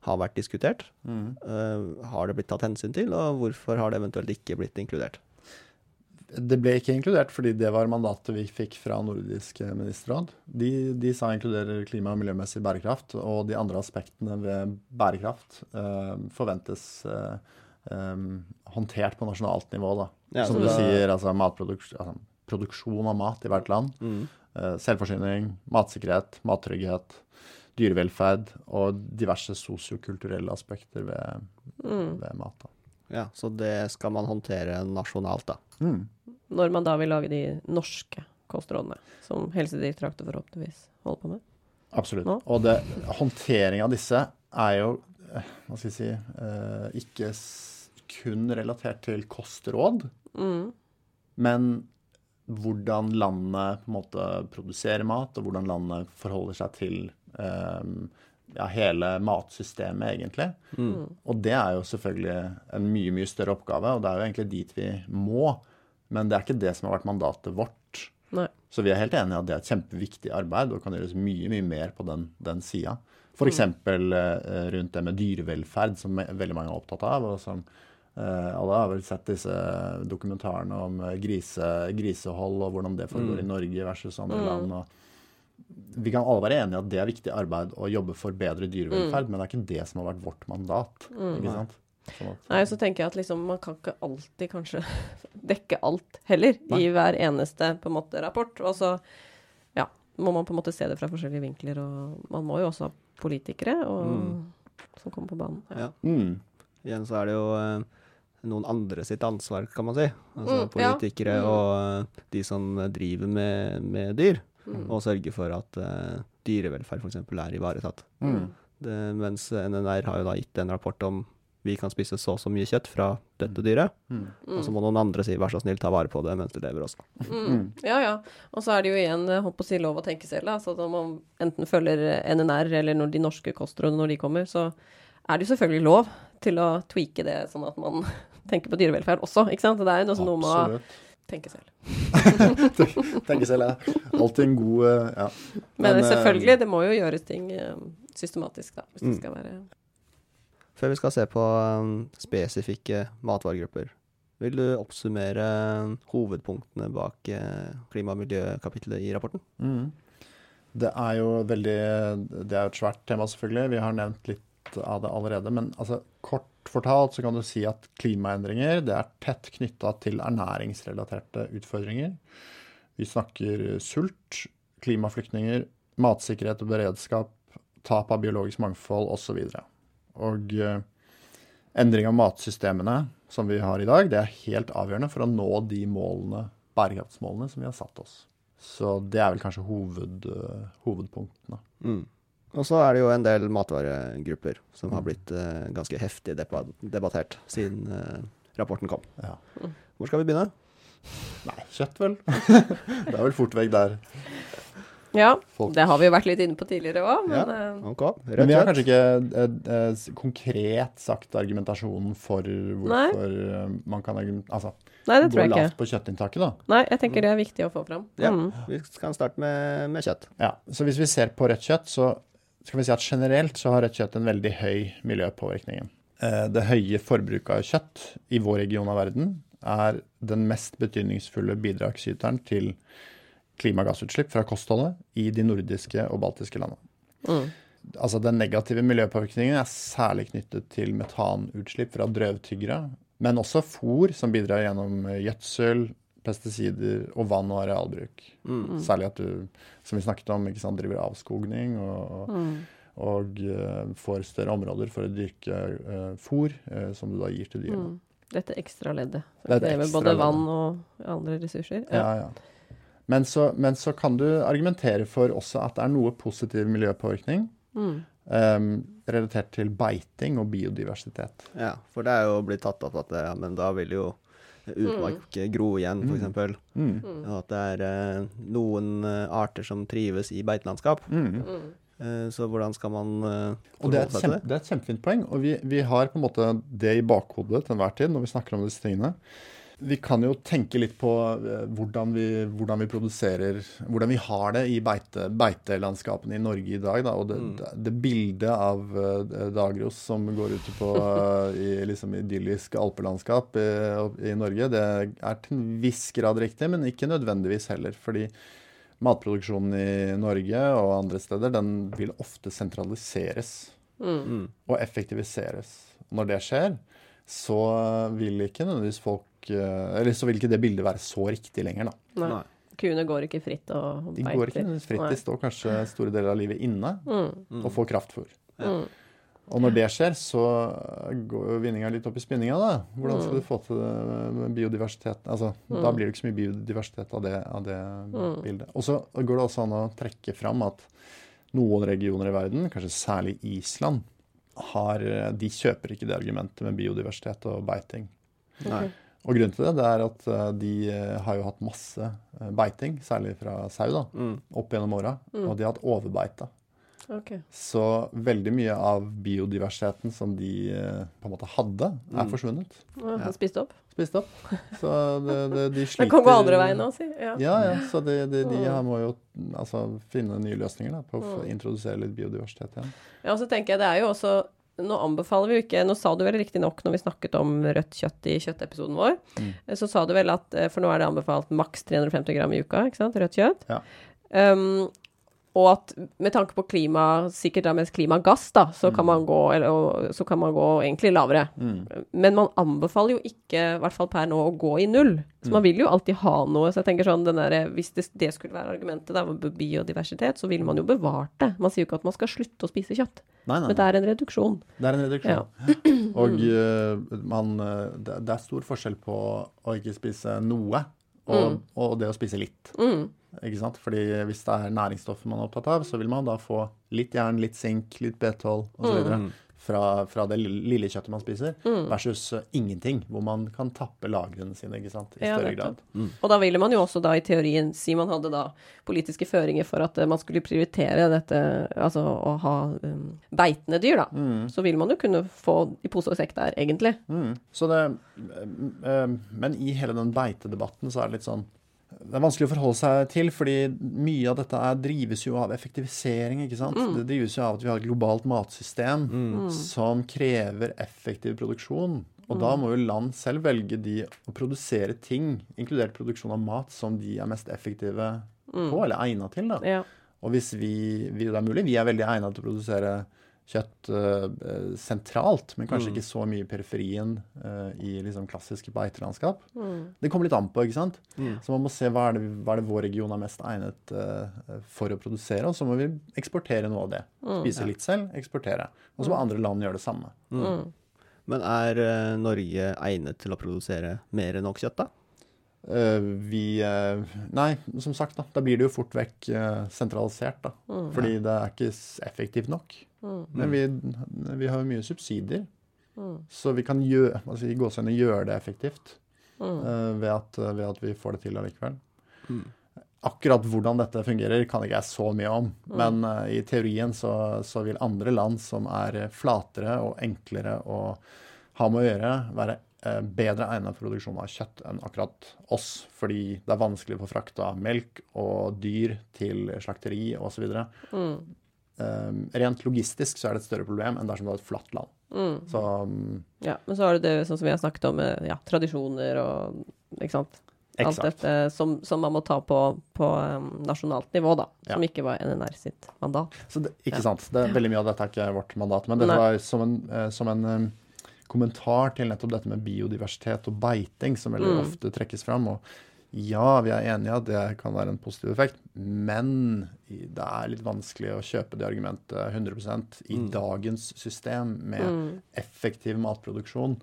har vært diskutert? Mm. Eh, har det blitt tatt hensyn til, og hvorfor har det eventuelt ikke blitt inkludert? Det ble ikke inkludert fordi det var mandatet vi fikk fra Nordisk ministerråd. De, de sa inkluderer klima- og miljømessig bærekraft, og de andre aspektene ved bærekraft eh, forventes eh, em, håndtert på nasjonalt nivå. Da. Ja, Som du da- sier, altså, altså produksjon av mat i hvert land. Mm. Uh, selvforsyning, matsikkerhet, mattrygghet, dyrevelferd og diverse sosiokulturelle aspekter ved, Mm. ved mat. Da. Ja, Så det skal man håndtere nasjonalt, da. Mm. Når man da vil lage de norske kostrådene, som Helsedirektoratet forhåpentligvis holder på med. Absolutt. Nå? Og det, håndtering av disse er jo hva skal jeg si, eh, ikke kun relatert til kostråd, Mm. men hvordan landet på en måte produserer mat, og hvordan landet forholder seg til eh, ja, hele matsystemet, egentlig. Og det er jo selvfølgelig en mye, mye større oppgave, og det er jo egentlig dit vi må. Men det er ikke det som har vært mandatet vårt. Nei. Så vi er helt enige i at det er et kjempeviktig arbeid og kan gjøres mye mye mer på den, den sida. F.eks. Eh, rundt det med dyrevelferd, som veldig mange er opptatt av. og som eh, Alle har vel sett disse dokumentarene om eh, grise, grisehold og hvordan det foregår i Norge versus andre land. og vi kan alle være enige i at det er viktig arbeid å jobbe for bedre dyrevelferd, men det er ikke det som har vært vårt mandat. ikke sant? Sånn at, Nei, så tenker jeg at liksom, man kan ikke alltid kanskje dekke alt heller Nei. i hver eneste på en måte rapport. Og så ja, må man på en måte se det fra forskjellige vinkler, og man må jo også politikere og, som kommer på banen. Ja. Ja. mm, Igjen så er det jo eh, noen andre sitt ansvar, kan man si. Altså Mm, ja. politikere Mm. og eh, de som driver med, med dyr. Mm. Og sørge for at uh, dyrevelferd f.eks. er ivaretatt. mm, Det, mens NNR har jo da gitt en rapport om vi kan spise så og så mye kjøtt fra dette dyret, mm, og så må noen andre si vær så snill, ta vare på det mens det lever også. Mm. Ja, ja. Og så er det jo igjen håper holdt å si lov å tenke selv. Da. Så når man enten følger NNR eller når de norske kostrådene når de kommer, så er det jo selvfølgelig lov til å tweake det sånn at man tenker på dyrevelferd også. ikke sant? Det er jo noe med å tenke selv. tenke selv, jeg. Alltid en god eh, ja. Men, Men selvfølgelig, det må jo gjøres ting eh, systematisk, da. Hvis det Mm. skal være Før vi skal se på um, spesifikke matvaregrupper, vil du oppsummere um, hovedpunktene bak uh, klima- og miljøkapitlet i rapporten? Mm. Det er jo veldig Det er et svært tema, selvfølgelig. Vi har nevnt litt av det allerede. Men altså, kort fortalt så kan du si at klimaendringer det er tett knytta til ernæringsrelaterte utfordringer. Vi snakker sult, klimaflyktninger, matsikkerhet og beredskap, tap av biologisk mangfold osv. Og eh, endring av matsystemene som vi har i dag, det er helt avgjørende for å nå de målene, bærekraftsmålene som vi har satt oss. Så det er vel kanskje hoved, uh, hovedpunktene. Mm. Og så er det jo en del matvaregrupper som har blitt uh, ganske heftig debattert siden uh, rapporten kom. Ja. Hvor skal vi begynne? Nei, kjøtt vel. det er vel fort vekk der. Ja, Folk. det har vi jo vært litt inne på tidligere òg, men Ja. okay. Ok, Men vi har kanskje ikke eh, eh, konkret sagt argumentasjonen for hvorfor Nei. man kan altså, Nei, det tror jeg lavt ikke. på kjøttinntaket. da. Nei, jeg tenker det er viktig å få fram. Ja, Mm. vi kan starte med, med kjøtt. Ja, så hvis vi ser på rødt kjøtt, så skal vi si at generelt så har rødt kjøtt en veldig høy miljøpåvirkning. Eh, Det høye forbruket av kjøtt i vår region av verden er den mest betydningsfulle bidragsyteren til klimagassutslipp fra kostholdet i de nordiske og baltiske landene. Mm. Altså Den negative miljøpåvirkningen er særlig knyttet til metanutslipp fra drøvtyggere, men også fôr som bidrar gjennom gjødsel, pesticider og vann- og arealbruk. Mm. Særlig at du, som vi snakket om, ikke sant, driver avskogning og, Mm. og uh, får større områder for å dyrke uh, fôr, uh, som du da gir til dyrene. Mm. Dette ekstra leddet. Det er et Det med ekstra både leddet. vann og andre ressurser. Ja, ja. Men, så, men så kan du argumentere for også at det er noe positiv miljøpåvirkning Mm. Um, relatert til beiting og biodiversitet. Ja, for det er jo blitt tatt opp at ja, men da vil jo utmark gro igjen, f.eks. Mm. Og at det er eh, noen eh, arter som trives i beitelandskap. Mm. Mm. Eh, så hvordan skal man eh, Og det er, kjempe, det er et kjempefint poeng, og vi, vi har på en måte det i bakhodet til enhver tid når vi snakker om disse tingene. Vi kan jo tenke litt på eh, hvordan vi, hvordan vi produserer Hvordan vi har det i beite, beitelandskapene i Norge i dag. Da, og det, det, det bildet av eh, Dagros som går ute på eh, i liksom idyllisk alpelandskap i, i Norge, det er til en viss grad riktig, men ikke nødvendigvis heller. fordi matproduksjonen i Norge og andre steder, den vil ofte sentraliseres Mm. Mm. og effektiviseres. Når det skjer, så vil ikke nødvendigvis folk Eller så vil ikke det bildet være så riktig lenger, da. Nei. Nei. Kuene går ikke fritt og beiter. De går ikke fritt. De står kanskje store deler av livet inne Mm. og får kraftfôr. Mm. Og når det skjer, så går jo vinninga litt opp i spinninga, da. Hvordan skal du få til biodiversitet? Altså, Da blir det ikke så mye biodiversitet av det, av det bildet. Og så går det også an å trekke fram at noen regioner i verden, kanskje særlig Island, har, de kjøper ikke det argumentet med biodiversitet og beiting. Nei. Og grunnen til det, det er at eh, de eh, har jo hatt masse eh, beiting, særlig fra sau, da, Mm. opp gjennom åra. Og de har hatt overbeite. Okay. Så veldig mye av biodiversiteten som de på en måte hadde, er Mm. forsvunnet. Ja, ja. Spist opp. Spist opp. Så det, det, de sliter Det kan gå andre veien òg, si. Ja. Ja, ja. Så de, de, de her må jo altså, finne nye løsninger da, på å introdusere litt biodiversitet igjen. Ja, og så tenker jeg det er jo også Nå anbefaler vi jo ikke Nå sa du vel riktig nok når vi snakket om rødt kjøtt i kjøttepisoden vår, Mm. så sa du vel at eh, For nå er det anbefalt maks 350 gram i uka, ikke sant? Rødt kjøtt. Ja. Um, og at med tanke på klima, sikkert da mest klimagass, da, så kan man gå, eller, så kan man gå egentlig lavere. Mm. Men man anbefaler jo ikke, i hvert fall per nå, å gå i null. Så Mm. man vil jo alltid ha noe. Så jeg tenker sånn, den der, Hvis det, det skulle være argumentet da, med biodiversitet, så ville man jo bevart det. Man sier jo ikke at man skal slutte å spise kjøtt, Nei, nei, men det er en reduksjon. Det er en reduksjon. Og uh, man, eh, det, det er stor forskjell på å ikke spise noe og, og det å spise litt. Mm. Ikke sant? Fordi hvis det er næringsstoffer man er opptatt av, så vil man da få litt jern, litt sink, litt B12 osv. Mm. Fra, fra det lille kjøttet man spiser, versus eh, ingenting, hvor man kan tappe lagrene sine ikke sant? i Ja, større grad. grad. Og da ville man jo også da i teorien si man hadde da politiske føringer for at eh, man skulle prioritere dette, altså å ha um, beitende dyr, da. Så vil man jo kunne få i pose og sekk der, egentlig. Mm. Så det, øh, men i hele den beitedebatten så er det litt sånn Det er vanskelig å forholde seg til, fordi mye av dette er, drives jo av effektivisering. ikke sant? Det drives jo av at vi har et globalt matsystem som krever effektiv produksjon. Og da må jo land selv velge de å produsere ting, inkludert produksjon av mat, som de er mest effektive på, eller egna til. da. Ja. Og hvis vi, vi, det er mulig, vi er veldig egnet til å produsere kjøtt eh, sentralt, men kanskje ikke så mye i periferien uh, i liksom klassiske beitelandskap. Det kommer litt an på, ikke sant? Så man må se hva er, det, hva er det vår region er mest egnet uh, for å produsere, og så må vi eksportere noe av det. Spise litt selv, eksportere. Og så må andre land gjøre det samme. Mm. Men er Norge egnet til å produsere mer enn nok kjøtt, da? Eh, vi Nei, som sagt, da. Da blir det jo fort vekk sentralisert, da. Fordi det er ikke effektivt nok. Men vi, vi har jo mye subsidier. Så vi kan gjøre, altså, i gåsehudene gjøre det effektivt eh, ved, at, ved at vi får det til allikevel. Akkurat hvordan dette fungerer, kan ikke jeg så mye om. Men uh, i teorien så, så vil andre land som er flatere og enklere å ha med å gjøre, være eh, bedre egnet for produksjon av kjøtt enn akkurat oss. Fordi det er vanskelig å få frakta melk og dyr til slakteri osv. Mm. Um, rent logistisk så er det et større problem enn dersom det er et flatt land. Mm. Så um, Ja, men så har du det sånn som vi har snakket om, med ja, tradisjoner og ikke sant. Alt dette som, som man må ta på, på um, nasjonalt nivå, da. Som Ja. ikke var NNR sitt mandat. Så det, ikke Ja. sant. Det, veldig mye av dette er ikke vårt mandat. Men dette Nei. var som en, eh, som en eh, kommentar til nettopp dette med biodiversitet og beiting, som veldig Mm. ofte trekkes fram. Og ja, vi er enige at det kan være en positiv effekt, men det er litt vanskelig å kjøpe det argumentet 100% i dagens system med Mm. effektiv matproduksjon.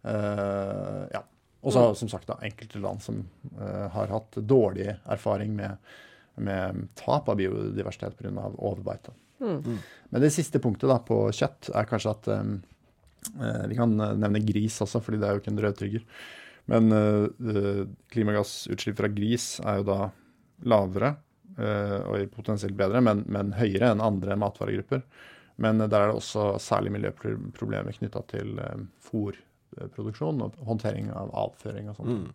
Uh, ja. Og så som sagt da, enkelte land som uh, har hatt dårlig erfaring med, med tap av biodiversitet pga. overbeite. Mm. Men det siste punktet da, på kjøtt er kanskje at um, Vi kan nevne gris også, fordi det er jo ikke en rødtrygger. Men eh, eh, klimagassutslipp fra gris er jo da lavere uh, og potensielt bedre, men, men høyere enn andre matvaregrupper. Men der er det også særlig miljøproblemer knytta til uh, fôrproduksjon og håndtering av avføring og sånt. Mm.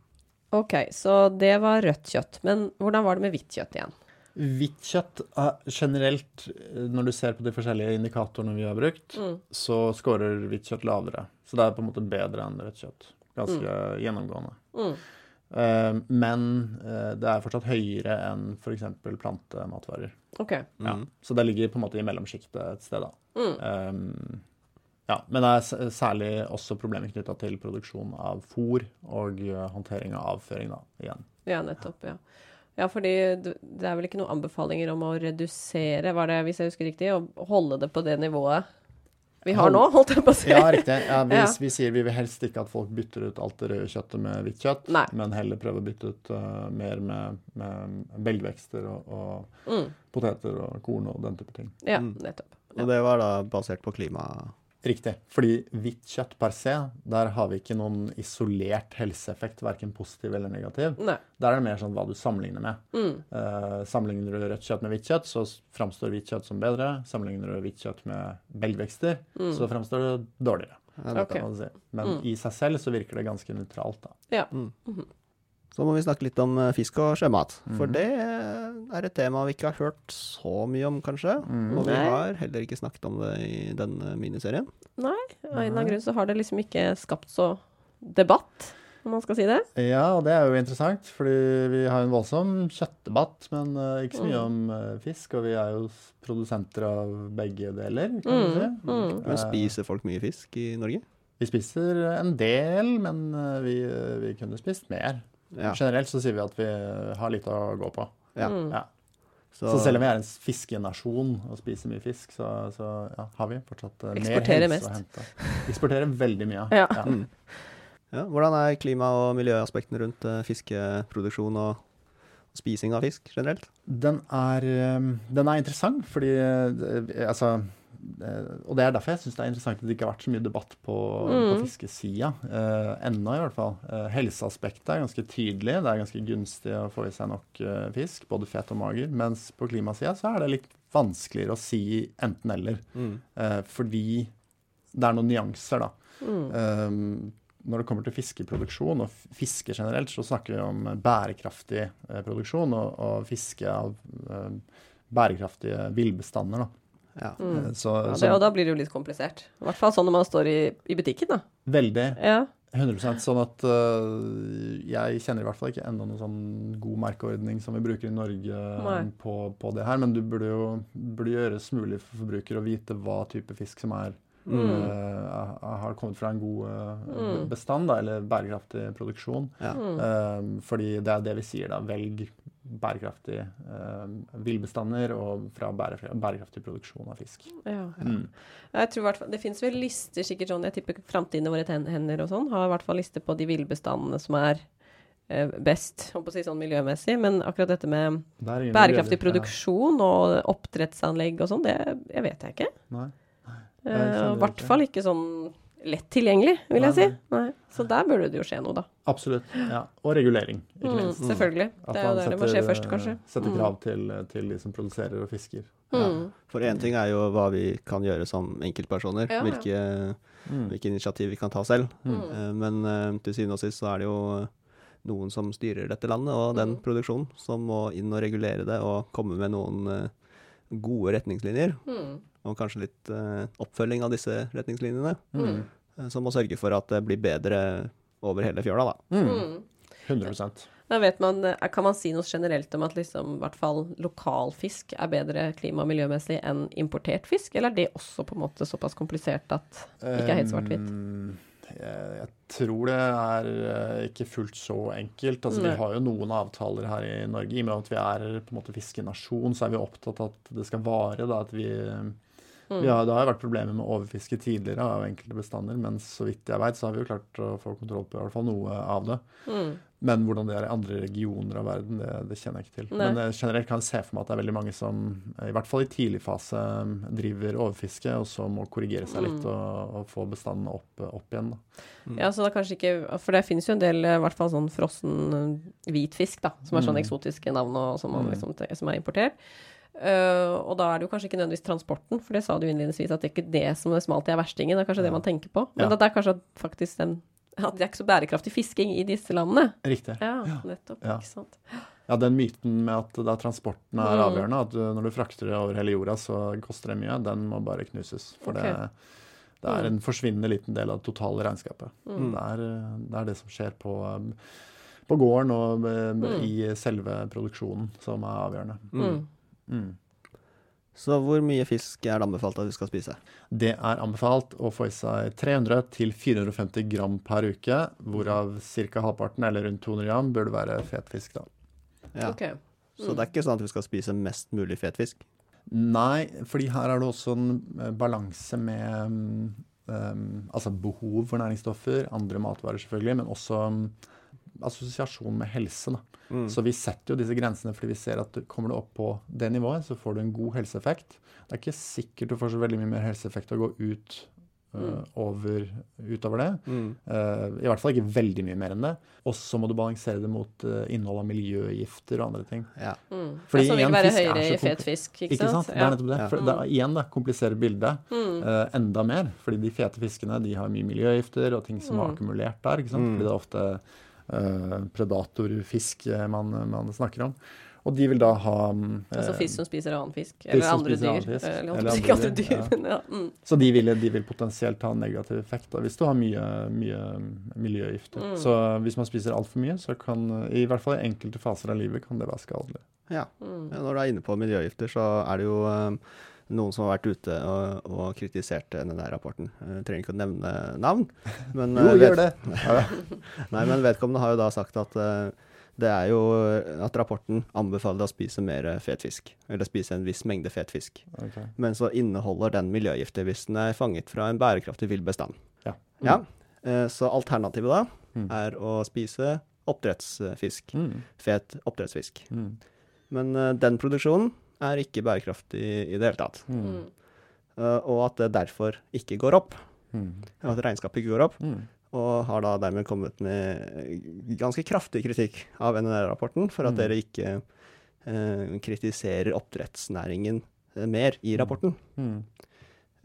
OK, så det var rødt kjøtt. Men hvordan var det med hvitt kjøtt igjen? Hvitt kjøtt er generelt, når du ser på de forskjellige indikatorene vi har brukt, Mm. så scorer hvitt kjøtt lavere. Så det er på en måte bedre enn rødt kjøtt. Ganske gjennomgående. Mm. Uh, men uh, det er fortsatt høyere enn f.eks. plantematvarer. OK. Ja. Så det ligger på en måte i mellomsjiktet et sted, da. Mm. Um, ja, men det er særlig også problemer knytta til produksjon av fôr og eh, håndtering av avføring, da, igjen. Ja, nettopp. Ja. ja, fordi det det er vel ikke noen anbefalinger om å redusere, var det, hvis jeg husker riktig, å holde det på det nivået vi har nå, holdt jeg på å si? Ja, riktig. Ja, vi, Ja. vi sier vi vil helst ikke at folk bytter ut alt det røde kjøttet med hvitt kjøtt, Nei. men heller prøve å bytte ut uh, mer med, med belgvekster og, og Mm. poteter og korn og den type ting. Ja, Mm. nettopp. Og det var da basert på klima... Riktig. Fordi hvitt kjøtt per se, der har vi ikke noen isolert helseeffekt, verken positiv eller negativ. Nei. Der er det mer sånn hva du sammenligner med. Mm. Uh, sammenligner du rødt kjøtt med hvitt kjøtt, så framstår hvitt kjøtt som bedre. Sammenligner du hvitt kjøtt med belgvekster, så framstår det dårligere. Ja, Mm. Ok. si. Men Mm. i seg selv så virker det ganske nøytralt, da. Ja. Så må vi snakke litt om eh, fisk og sjømat. For Mhm. det er et tema vi ikke har hørt så mye om, kanskje. Mm. Og vi har heller ikke snakket om det i denne miniserien. Nei, Av en eller annen grunn så har det liksom ikke skapt så debatt, om man skal si det. Ja, og det er jo interessant, fordi vi har en voldsom kjøttdebatt, men eh, ikke så mye Mm. om eh, fisk. Og vi er jo produsenter av begge deler, kan Mm, du si. mm. Men Eh, spiser folk mye fisk i Norge? Vi spiser en del, men eh, vi, vi kunne spist mer. Ja. Generelt så sier vi at vi har litt å gå på. ja. Mm. Ja. Så, selv om vi er en fiskenasjon og spiser mye fisk, så, så ja, har vi fortsatt eh, mer helse mest. å hente. Eksporterer veldig mye. Ja. Mm. Ja, hvordan er klima- og miljøaspektene rundt uh, fiskeproduksjon og spising av fisk generelt? Den er, um, den er interessant, fordi uh, altså Og det er derfor jeg syns det er interessant at det ikke har vært så mye debatt på, på Mm. fiskesida. Eh, ennå, i hvert fall. Eh, helseaspektet er ganske tydelig. Det er ganske gunstig å få i seg nok eh, fisk, både fet og mager. Mens på klimasida så er det litt vanskeligere å si enten-eller. Eh, fordi det er noen nyanser, da. Mm. Um, når det kommer til fiskeproduksjon og fiske generelt, så snakker vi om bærekraftig eh, produksjon og, og fiske av eh, bærekraftige villbestander. Da. Ja. Mm. Eh, Så, Ja, det, og da blir det jo litt komplisert. I hvert fall sånn når man står i, i butikken, da. veldig Ja. 100 sånn at uh, jeg kjenner i hvert fall ikke enda noen sånn god merkeordning som vi bruker i Norge på, på det her, men du burde jo burde gjøres mulig for forbruker å vite hva type fisk som er Mm. uh, har kommet fra en god uh, bestand, da, eller bærekraftig produksjon. Ja. Mm. Fordi det er det vi sier, da. Velg bærekraftige eh, villbestander og fra bærekraftig produksjon av fisk. Ja. Mm. Jeg tror Det fins vel lister, sikkert sånn, jeg tipper Framtiden i våre hender og sånn, har i hvert fall lister på de villbestandene som er eh, best, holdt på å si sånn miljømessig. Men akkurat dette med bærekraftig produksjon og oppdrettsanlegg og sånn, det jeg vet jeg ikke. Nei. Eh, I hvert fall ikke sånn lett tilgjengelig, vil jeg si. Nei. Så der burde det jo skje noe, da. Absolutt. Ja. Og regulering, ikke Mm, minst. selvfølgelig. Det er jo man der det må skje først, kanskje. setter Mm. krav til, til de som produserer og fisker. Ja. For én ting er jo hva vi kan gjøre som enkeltpersoner, Ja, ja. hvilke, Mm. hvilke initiativ vi kan ta selv. Mm. Eh, Men eh, til syvende og sist så er det jo noen som styrer dette landet og den Mm. produksjonen, som må inn og regulere det og komme med noen eh, gode retningslinjer. Mm. Og kanskje litt uh, oppfølging av disse retningslinjene, Mm. eh, som må sørge for at det blir bedre over hele fjøla, da. Mm. Mm. 100% Da vet man, eh, Kan man si noe generelt om at liksom, i hvert fall lokal fisk er bedre klima- og miljømessig enn importert fisk, eller er det også på en måte såpass komplisert at det ikke er helt svart-hvitt? Um, jeg, jeg tror det er eh, ikke fullt så enkelt. Altså, vi har jo noen avtaler her i Norge. I og med at vi er på en måte fiskenasjon, så er vi opptatt av at det skal vare. Da, at vi, Mm. vi det har jo vært problemer med overfiske tidligere av enkelte bestander, men så vidt jeg veit, så har vi jo klart å få kontroll på i hvert fall noe av det. Mm. Men hvordan det er i andre regioner av verden, det, det kjenner jeg ikke til. Nei. Men eh, generelt kan jeg se for meg at det er veldig mange som, eh, i hvert fall i tidlig fase, eh, driver overfiske, og så må korrigere seg litt Mm. og, og få bestanden opp, opp igjen. Da. Ja, så det er kanskje ikke For det finnes jo en del, eh, i hvert fall sånn frossen hvitfisk, da, som er sånne Mm. eksotiske navn og som, man Mm. liksom, som er importert. Eh, og da er det jo kanskje ikke nødvendigvis transporten, for det sa du innledningsvis at det er ikke det som er smalt er verstingen, det er kanskje det man tenker på. Men Ja. at det er kanskje faktisk den at det er ikke så bærekraftig fisking i disse landene. Riktig. Ja, nettopp. Ja. Ikke sant. Ja, den myten med at det er transporten er Mm. avgjørende, at du, når du frakter det over hele jorda, så koster det mye, den må bare knuses. For okay. det, det er en forsvinnende liten del av det totale regnskapet. Mm. Det, er, det er det som skjer på, på gården og eh, Mm. i selve produksjonen, som er avgjørende. Mm. Mm. Så hvor mye fisk er det anbefalt at vi skal spise? Det er anbefalt å få i seg 300-450 gram per uke, hvorav ca. halvparten, eller rundt 200 gram, burde være fetfisk. da. Ja. Ok. Så det er ikke sånn at vi skal spise mest mulig fetfisk? Nei, fordi her er det også en eh, balanse med mm, um, altså behov for næringsstoffer, andre matvarer selvfølgelig, men også um, assosiasjon med helse. Da. Mm. Så vi setter jo disse grensene fordi vi ser at kommer du opp på det nivået, så får du en god helseeffekt. Det er ikke sikkert du får så veldig mye mer helseeffekt av å gå ut uh, over, utover det. Mm. Uh, I hvert fall ikke veldig mye mer enn det. Og så må du balansere det mot uh, innhold av miljøgifter og andre ting. Ja. Mm. Fordi ja, vil igjen, være fisk er høyere så i fet fisk, ikke, Ikke sant? Det er nettopp det. Ja. For det er igjen da, kompliserer bildet Mm. uh, enda mer. Fordi de fete fiskene de har mye miljøgifter og ting som har Mm. akkumulert der. ikke sant? Mm. Fordi det er ofte predatorfisk eh, man, man snakker om. Og de vil da ha mm, Altså eh, fisk som spiser annen fisk, eller andre annen dyr. fisk, Eller, eller andre andre dyr, dyr, ja. men ja. Mm. Så de vil, de vil potensielt ha en negativ effekt da, hvis du har mye, mye miljøgifter. Mm. Så hvis man spiser altfor mye, så kan i hvert fall i enkelte faser av livet kan det være skadelig. ja. Mm. Når du er inne på miljøgifter, så er det jo eh, noen som har vært ute og, og kritisert denne rapporten. Jeg trenger ikke å nevne navn. Men, Jo, eh, gjør det! Nei, men vedkommende har jo da sagt at eh, det er jo at rapporten anbefaler å spise mer fet fisk. Eller spise en viss mengde fetfisk. Okay. Men så inneholder den miljøgifter hvis den er fanget fra en bærekraftig vill bestand. Ja. Ja. eh, Så alternativet da Mm. er å spise oppdrettsfisk. Mm. Fet oppdrettsfisk. Mm. Men eh, den produksjonen er ikke bærekraftig i det hele tatt. Mm. Eh, og at det derfor ikke går opp. Mm. At regnskapet ikke går opp. Mm. Og har da dermed kommet med ganske kraftig kritikk av NNR-rapporten for at Mm. dere ikke uh, kritiserer oppdrettsnæringen eh, mer i rapporten. Mm.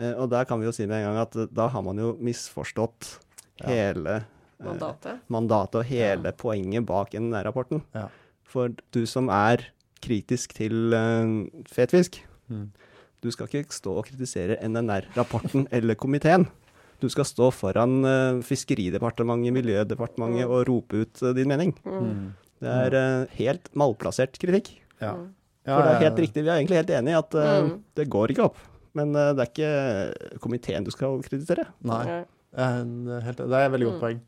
Eh, og der kan vi jo si med en gang at da har man jo misforstått Ja. hele Mandatet. mandatet og hele poenget bak NNR-rapporten. Ja. For du som er kritisk til eh, fetfisk, Mm. du skal ikke stå og kritisere NNR-rapporten eller komiteen. Du skal stå foran eh, Fiskeridepartementet, Miljødepartementet Mm. og rope ut eh, din mening. Mm. Mm. Det er helt malplassert kritikk. Ja. Ja, For det er helt riktig, vi er egentlig helt enige i at Mm. det går ikke opp. Men det er ikke komiteen du skal kritisere. Nei. Eh, Det helt, det er et veldig godt poeng.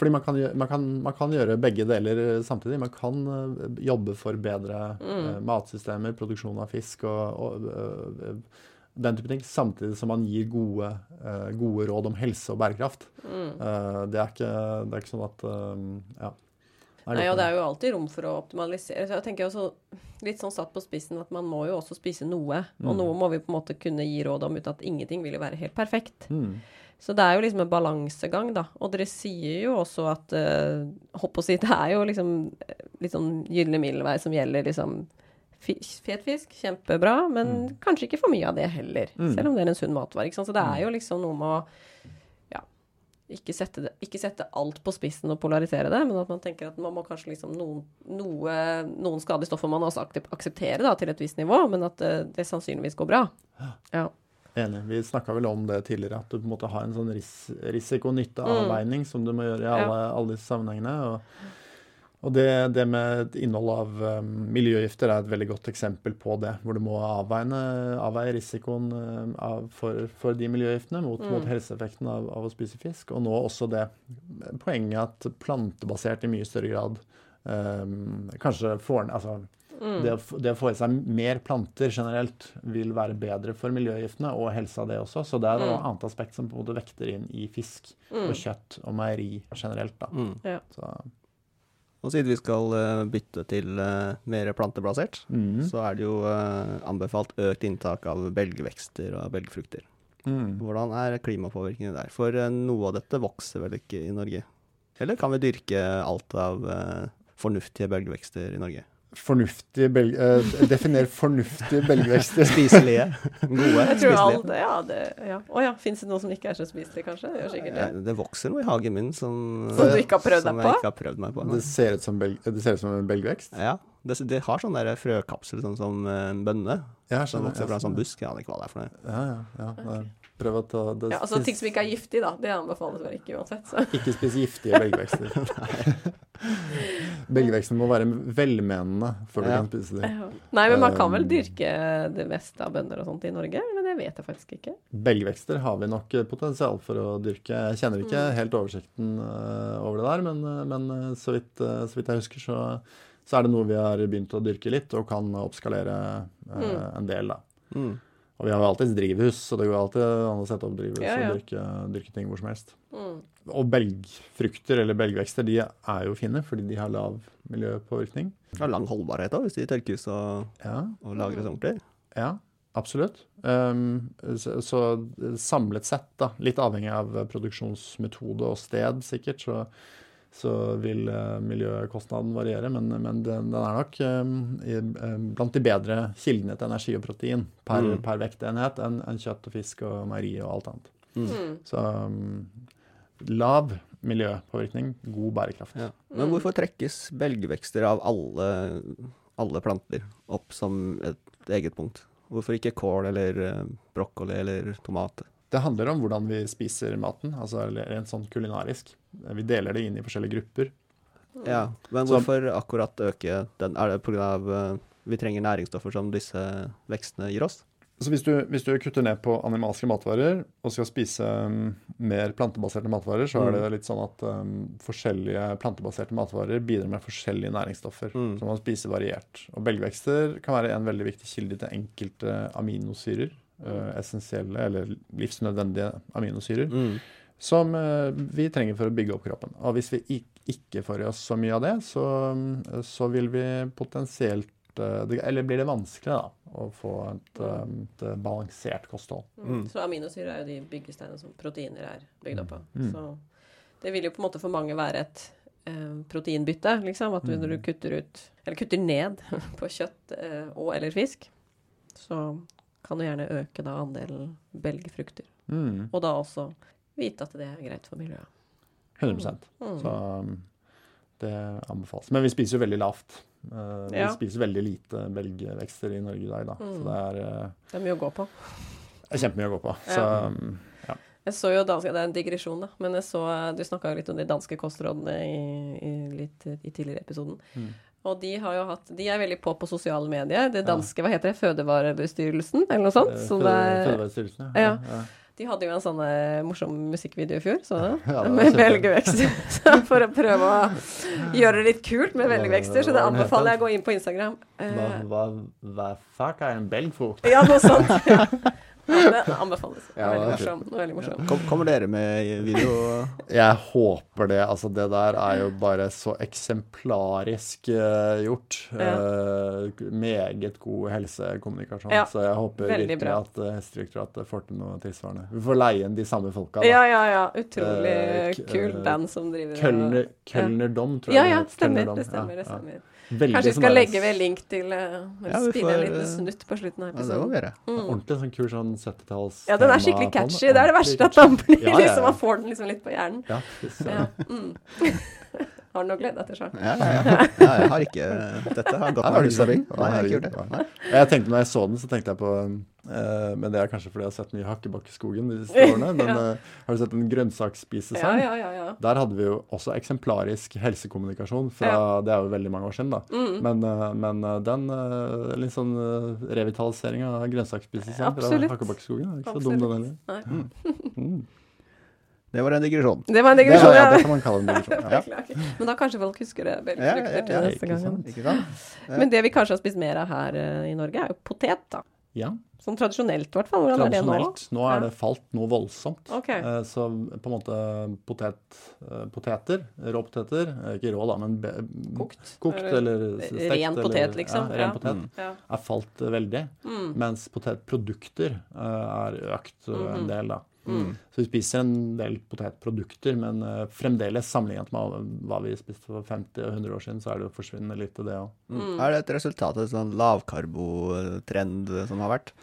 Fordi man kan, man, kan, man kan gjøre begge deler eh, samtidig. Man kan eh, jobbe for bedre eh, matsystemer, produksjon av fisk og, og den type ting, samtidig som man gir gode, gode råd om helse og bærekraft. Eh, det, er ikke, det er ikke sånn at Ja. Nei, og det er jo alltid rom for å optimalisere. Så jeg tenker også litt sånn satt på spissen at man må jo også spise noe. Og noe må vi på en måte kunne gi råd om uten at ingenting vil jo være helt perfekt. Mm. Så det er jo liksom en balansegang, da. Og dere sier jo også at uh, Hopp og si, det er jo liksom eh, litt sånn gylne middelvei som gjelder liksom Fet fisk, kjempebra, men kanskje ikke for mye av det heller. Selv om det er en sunn matvare. Så det er jo liksom noe med å ja, ikke sette, det, ikke sette alt på spissen og polarisere det, men at man tenker at man må kanskje liksom noen, noe, noen skadelige stoffer man også akseptere da, til et visst nivå, men at det, det sannsynligvis går bra. Ja. Enig. Vi snakka vel om det tidligere, at du på en måte har en sånn ris risiko-nytte-avveining som du må gjøre i alle, alle disse sammenhengene. Og, og det, det med innhold av um, miljøgifter er et veldig godt eksempel på det. Hvor du må avveie, avveie risikoen um, av, for, for de miljøgiftene mot, mot helseeffekten av, av å spise fisk. Og nå også det poenget at plantebasert i mye større grad um, kanskje får altså, det, å, det å få i seg mer planter generelt vil være bedre for miljøgiftene og helsa, det også. Så det er et annet aspekt som på en måte vekter inn i fisk og kjøtt og meieri generelt. da. Mm. Ja. Så, Og siden vi skal eh, bytte til eh, mer plantebasert, mm. så er det jo eh, anbefalt økt inntak av belgvekster og belgfrukter. Mm. Hvordan er klimapåvirkningen der? For noe av dette vokser vel ikke i Norge? Eller kan vi dyrke alt av fornuftige belgvekster i Norge? Fornuftige belg... Uh, definer fornuftige belgvekster. Spiselige? Gode? Jeg tror all Spiselige? det, ja, det, ja. Å ja, fins det noe som ikke er så spiselig, kanskje? Det gjør sikkert Ja, det. det vokser noe i hagen min som Som du ikke har prøvd som deg jeg på? ikke har prøvd meg på. Det ser ut som, belg... det ser ut som en belgvekst. Ja, det, det har sånn der frøkapsel sånn som eh, en bønne. Ja, Som vokser fra en sånn busk. Jeg aner ikke hva det er for noe. Ja, ja. ja. da- Prøv å ta det Ja, altså Ting som ikke er giftig, da. Det anbefales vel ikke uansett. Så. Ikke spise giftige belgvekster. belgveksten må være velmenende før du Ja. kan spise dem. Ja. Nei, men man kan vel Um, dyrke det meste av bønner og sånt i Norge? Men det vet jeg faktisk ikke. Belgvekster har vi nok potensial for å dyrke. Jeg kjenner ikke Mm. helt oversikten eh, over det der, men, eh, men eh, så, vidt, eh, så vidt jeg husker, så, så er det noe vi har begynt å dyrke litt, og kan oppskalere eh, Mm. en del, da. Mm. Og vi har jo alltids drivhus, så det går alltid an å sette opp drivhus Ja, ja. og dyrke, dyrke ting hvor som helst. Mm. Og belgfrukter eller belgvekster de er jo fine, fordi de har lav miljøpåvirkning. Har lang holdbarhet da, hvis de tørkes og, Ja, og lagres ordentlig. ja absolutt. Um, så, så samlet sett, da, litt avhengig av produksjonsmetode og sted sikkert, så, så vil eh, miljøkostnaden variere, men, men den, den er nok um, i, blant de bedre kildene til energi og protein per, Mm. per vektenhet enn en kjøtt og fisk og meieri og alt annet. Mm. Så um, lav miljøpåvirkning, god bærekraft. Ja. Men hvorfor trekkes belgvekster av alle, alle planter opp som et eget punkt? Hvorfor ikke kål eller brokkoli eller tomat? Det handler om hvordan vi spiser maten, altså rent sånn kulinarisk. Vi deler det inn i forskjellige grupper. Ja, men Så- hvorfor akkurat øke den? Er det pga. Uh, vi trenger næringsstoffer som disse vekstene gir oss? Så hvis du, hvis du kutter ned på animalske matvarer og skal spise um, mer plantebaserte matvarer, så er det litt sånn at um, forskjellige plantebaserte matvarer bidrar med forskjellige næringsstoffer. Mm. Så man spiser variert. Og belgvekster kan være en veldig viktig kilde til enkelte aminosyrer. uh, essensielle eller livsnødvendige aminosyrer. Mm. Som eh, vi trenger for å bygge opp kroppen. Og hvis vi ikke får i oss så mye av det, så, mm, så vil vi potensielt eh, Eller blir det vanskelig da, å få et, eh, et balansert kosthold. Mm. Så aminosyrer er jo de byggesteinene som proteiner er bygd opp av. Mm. Så det vil jo på en måte for mange være et eh, proteinbytte, liksom. At Mm. når du kutter ut, eller kutter ned på kjøtt eh, og eller fisk, så kan du gjerne øke da andelen belgfrukter. Mm, Og da også vite at det er greit for miljøet. 100 Mm. Så um, det anbefales. Men vi spiser jo veldig lavt. Eh, vi Ja. spiser veldig lite belgvekster i Norge i dag, da. Så Mm. det er, eh, Det er mye å gå på. det er kjempemye å gå på. Så Ja. um, Jeg så jo danske, Det er en digresjon, da. Men jeg så, du snakka litt om de danske kostrådene i, i, litt, i tidligere episoden. Mm. Og de har jo hatt De er veldig på på sosiale medier. Det danske, hva heter det? Fødevarebestyrelsen, eller noe sånt? Fødevarebestyrelsen, Ja. ja. De hadde jo en sånn eh, morsom musikkvideo i fjor, så? Ja, med belgvekster. For å prøve å gjøre det litt kult med belgvekster, så det anbefaler jeg å gå inn på Instagram. Hva, Eh, hva, hva fuck er en belgfrukt? ja, noe sånt. Ja, det anbefales. Ja, veldig morsom. Veldig morsom. Kom, kommer dere med video? Jeg håper det. Altså, det der er jo bare så eksemplarisk uh, gjort. Uh, meget god helsekommunikasjon. Ja, Så jeg håper virkelig bra. at Helsedirektoratet får til noe tilsvarende. Vi får leie inn de samme folka. da. Ja, ja, ja. Utrolig uh, k- kult eh, band som driver Kølner, Kølnerdom, tror jeg Ja, ja, stemmer. Det stemmer. Ja, det stemmer. Veldig Kanskje vi skal legge ved link til uh, Ja, Spille en liten eh, snutt på slutten av Ja, det må episoden. vi gjøre. Mm. Ordentlig sånn kul sånn 70-talls Ja, den er skikkelig catchy. Det er det verste, at man blir Ja, ja, liksom, man får den liksom litt på hjernen. Ja. Ja. Mm. Har du noe glede deg til, sjøl? Ja, ja, ja. jeg har ikke Dette har gått meg hus? Nei, jeg har ikke gjort herregud. det. Nei. Jeg tenkte når jeg så den, så tenkte jeg på eh, Men det er kanskje fordi jeg har sett mye Hakkebakkeskogen de siste årene. Men Ja. eh, har du sett en grønnsaksspisesang? ja, ja. ja. Der hadde vi jo også eksemplarisk helsekommunikasjon fra Det er jo veldig mange år siden, da. Mm. Men, eh, men eh, den eh, litt sånn eh, revitalisering av grønnsaksspisesang fra Hakkebakkeskogen er ikke så dum, den heller. Nei. Mm. Det var en digresjon. Det var en Det, digresjon, var, ja, ja. det kan man kalle en digresjon. Ja. Men da kanskje folk husker det bedre Ja, til ja, neste ikke gang. sant. Ikke sant? Ja. Men det vi kanskje har spist mer av her uh, i Norge, er jo potet, da. Ja. Sånn tradisjonelt, i hvert fall. Hvordan er det nå? Nå er det falt noe voldsomt. Ok. Eh, Så på en måte potet, eh, poteter, rå poteter, eh, ikke rå da, men Kokt. kokt eller stekt. Ren potet, eller- liksom. Ja, ren Ja. potet. mm. Er falt veldig, Mm. mens potetprodukter er økt eh, en Mhm. del da. Mm. Så vi spiser en del potetprodukter, men uh, fremdeles sammenlignet med hva vi spiste for 50 og 100 år siden, så er det jo forsvinnende lite det òg. Mm. Er det et resultat av en sånn lavkarbotrend som har vært?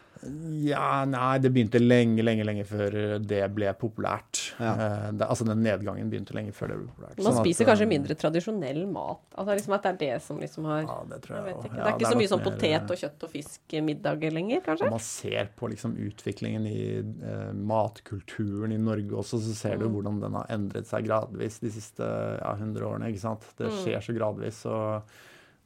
Ja, nei, det begynte lenge, lenge, lenge før det ble populært. Ja. Eh, det, altså den nedgangen begynte lenge før det ble populært. Man Sånn at, spiser eh, kanskje mindre tradisjonell mat. Altså liksom At det er det som liksom har Ja, det tror Jeg jeg, ikke. Ja, Det er ikke så mye sånn mer, eh, potet og kjøtt og fisk-middager lenger, kanskje? Når man ser på liksom utviklingen i eh, matkulturen i Norge også, så ser du Mm. hvordan den har endret seg gradvis de siste ja, 100 årene. ikke sant? Det Mm. skjer så gradvis. og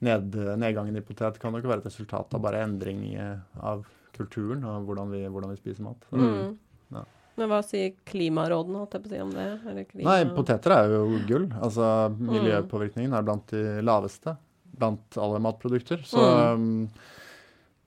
ned, Nedgangen i potet kan nok være et resultat av bare endring av kulturen og hvordan vi, hvordan vi spiser mat. Mm. Ja. Men hva sier klimarådene, holdt jeg på å si, om det? Klima... Nei, poteter er jo gull. Altså, Mm. miljøpåvirkningen er blant de laveste blant alle matprodukter. Så, Mm. um,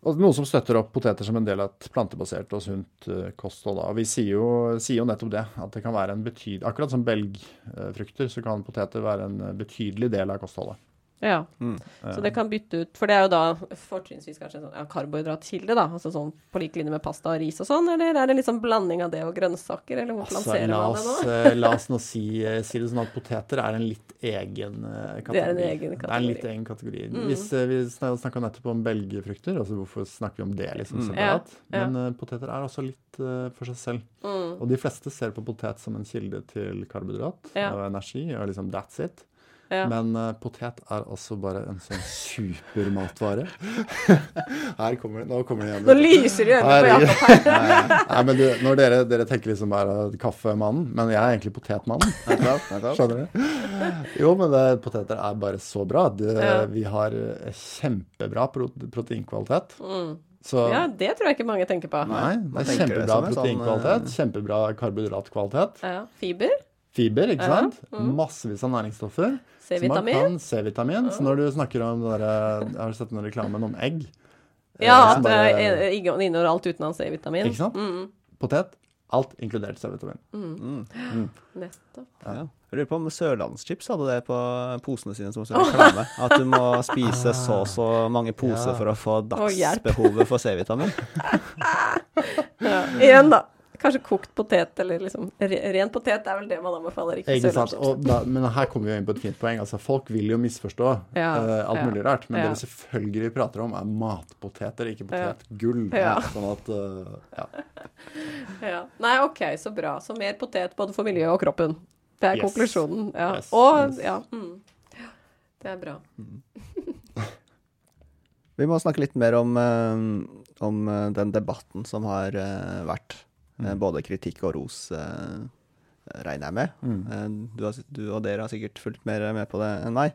og noe som støtter opp poteter som en del av et plantebasert og sunt uh, kosthold. Og vi sier jo, sier jo nettopp det, at det kan være en betydelig Akkurat som belgfrukter, så kan poteter være en betydelig del av kostholdet. Ja, Mm. så det kan bytte ut For det er jo da fortrinnsvis kanskje en sånn ja, karbohydratkilde, da. Altså sånn på lik linje med pasta og ris og sånn, eller er det liksom blanding av det og grønnsaker, eller hvordan Altså, lanserer la man det nå? eh, la oss nå si, eh, si det sånn at poteter er en litt egen eh, kategori. Det er en egen Det er en litt egen kategori. Mm. Hvis eh, Vi snakka nettopp om belgfrukter, altså hvorfor snakker vi om det liksom Mm. separat? Ja, ja. Men uh, poteter er også litt uh, for seg selv. Mm. Og de fleste ser på potet som en kilde til karbohydrat og energi, og liksom that's it. Ja. Men uh, potet er også bare en sånn supermatvare. Her kommer det, nå kommer det igjen. Nå lyser det i øynene på. Jakob her. Nei, men du, når dere, dere tenker liksom bare kaffemannen, men jeg er egentlig potetmannen. Skjønner du? Jo, men det, poteter er bare så bra. Det, Ja. Vi har eh, kjempebra proteinkvalitet. Mm. Så Ja, det tror jeg ikke mange tenker på. nei, det er kjempebra sånn, proteinkvalitet, eh, kjempebra karbohydratkvalitet. Ja. Fiber, Fiber, ikke Ja, sant? mm. Massevis av næringsstoffer. C-vitamin. kan C-vitamin. Så når du snakker om det der, Har du sett den reklamen om egg? Eh, Ja, at det bare- er- inneholder alt utenom C-vitamin. Ikke sant? Mm. Potet. Alt inkludert C-vitamin. Mm. Mm. Nettopp. Ja. Jeg lurer på om Sørlandschips hadde det på posene sine som reklame. At du må spise så og så mange poser Ja. for å få dagsbehovet for C-vitamin. Ja. Igjen, da. Kanskje kokt potet, eller liksom Ren potet er vel det man anbefaler, ikke Ikke sant? Og da, men her kommer vi inn på et fint poeng. Altså, folk vil jo misforstå Ja, uh, alt ja, mulig rart. Men ja. det vi selvfølgelig prater om, er matpoteter, ikke potetgull. Ja. Sånn at uh, ja. Ja. Nei, OK, så bra. Så mer potet både for miljøet og kroppen. Det er Yes. konklusjonen. Ja. Yes, Og yes. ja. Mm. Ja, Det er bra. Vi må snakke litt mer om, eh, om den debatten som har vært. Eh, Mm. både kritikk og ros, eh, regner jeg med. Mm. Eh, du, har, du og dere har sikkert fulgt mer med på det enn meg.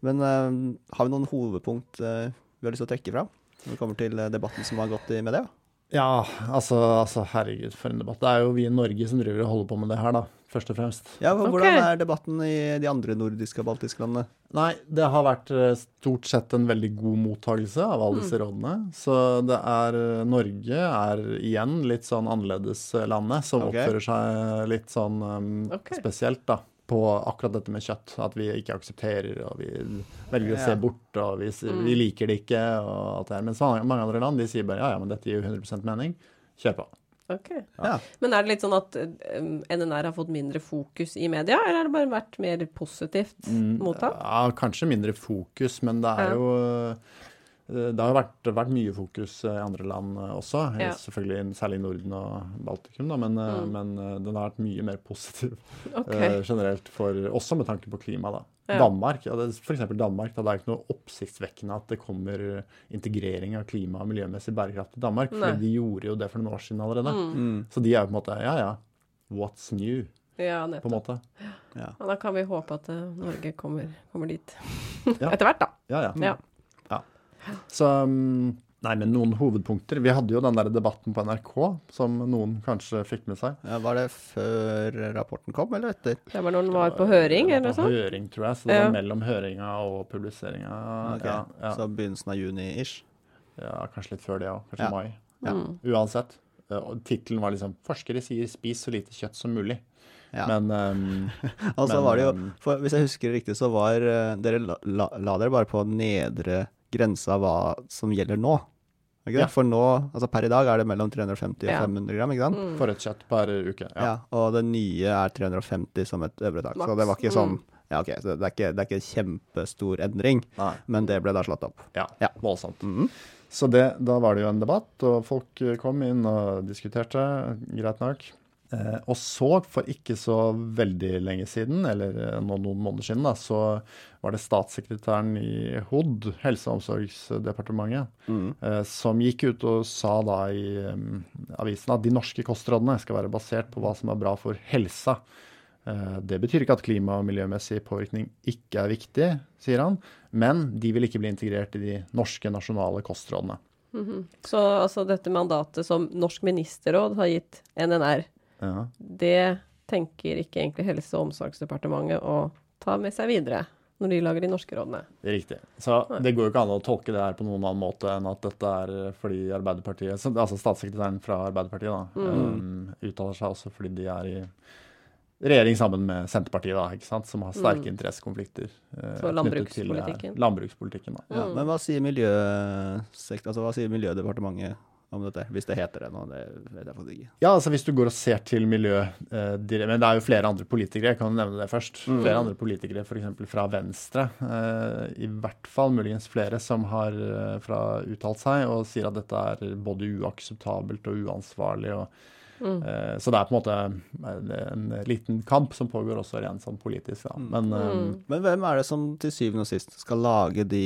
Men eh, har vi noen hovedpunkt eh, vi har lyst til å trekke fram når det kommer til eh, debatten som har gått i media? Ja, altså, altså, herregud, for en debatt. Det er jo vi i Norge som driver og holder på med det her, da. Først og fremst. Ja, Ok. Hvordan er debatten i de andre nordiske og baltiske landene? Nei, det har vært eh, stort sett en veldig god mottagelse av alle disse rådene. Så det er eh, Norge er igjen litt sånn annerledes eh, landet, som okay. oppfører seg litt sånn um, okay. spesielt, da. På akkurat dette med kjøtt. At vi ikke aksepterer, og vi velger å se bort, og vi, vi liker det ikke, og alt det her. Mens mange, mange andre land de sier bare ja, ja, men dette gir jo 100% mening. Kjør på. Ok. Ja. Men er det litt sånn at um, NNR har fått mindre fokus i media, eller har det bare vært mer positivt mottatt? Ja, kanskje mindre fokus, men det er Ja. jo eh, Det har vært, vært mye fokus eh, i andre land eh, også, Ja. selvfølgelig særlig i Norden og Baltikum, da, men, Mm. men den har vært mye mer positiv okay. generelt, for, også med tanke på klima. da. Ja. Danmark, ja, eksempel Danmark, da, det er ikke noe oppsiktsvekkende at det kommer eh, integrering av klima og miljømessig bærekraft i Danmark, for de gjorde jo det for noen år siden allerede. Mm. Så de er jo på en måte Ja, ja. What's new? Ja, på en nettopp. måte. Ja. Ja, da kan vi håpe at eh, Norge kommer, kommer dit. Etter hvert, da. Ja, ja. Ja. Så um, Nei, men noen hovedpunkter. Vi hadde jo den der debatten på NRK, som noen kanskje fikk med seg. Ja, var det før rapporten kom, eller etter? Det var når den var på høring, eller sånn? noe sånt? På høring, tror jeg. Så det Ja. var mellom høringa og publiseringa. Ok, Ja, ja. Så begynnelsen av juni-ish. ja, kanskje litt før det òg. Kanskje Ja. mai. Ja. Mm. Uansett. eh, Og tittelen var liksom 'Forskere sier spis så lite kjøtt som mulig'. Ja. Men um, Og så men, var det jo, for Hvis jeg husker det riktig, så var eh, dere la, la, la dere bare på nedre grense av hva som gjelder nå. Ikke det? Ja. For nå, altså per i dag er det mellom 350 og Ja. 500 gram, ikke sant? Mm. for et kjøtt per uke. Ja. Ja. Og det nye er 350 som et øvre tak. Så det var ikke sånn Mm. Ja, OK, så det er ikke, det er ikke kjempestor endring, Nei. men det ble da slått opp. Ja, Ja. voldsomt. -hmm. Så det, da var det jo en debatt, og folk kom inn og diskuterte, greit nok. Eh, og så, for ikke så veldig lenge siden, eller eh, noen måneder siden, da, så var det statssekretæren i HOD, Helse- og omsorgsdepartementet, mm. eh, som gikk ut og sa da i eh, avisen at de norske kostrådene skal være basert på hva som er bra for helsa. Eh, Det betyr ikke at klima- og miljømessig påvirkning ikke er viktig, sier han, men de vil ikke bli integrert i de norske nasjonale kostrådene. Mhm. Så altså dette mandatet som Norsk ministerråd har gitt NNR, Ja. det tenker ikke egentlig Helse- og omsorgsdepartementet å ta med seg videre når de lager de norske rådene. Er riktig. Så det går jo ikke an å tolke det her på noen annen måte enn at dette er fordi Arbeiderpartiet Altså statssekretæren fra Arbeiderpartiet da, um, uttaler seg også fordi de er i regjering sammen med Senterpartiet, da, ikke sant, som har sterke interessekonflikter eh, Så knyttet til, eh, landbrukspolitikken. landbrukspolitikken. Da. Ja, men hva sier, altså, hva sier Miljødepartementet om dette? Hvis det heter det nå, det vet jeg faktisk ikke. Ja, altså hvis du går og ser til miljø eh, Men det er jo flere andre politikere, jeg kan nevne det først. Flere andre politikere, f.eks. fra Venstre. Eh, I hvert fall muligens flere som har eh, fra uttalt seg og sier at dette er både uakseptabelt og uansvarlig. Og, Mm. så det er på en måte eh, en liten kamp som pågår også rent sånn politisk. Da. Men eh, Men hvem er det som til syvende og sist skal lage de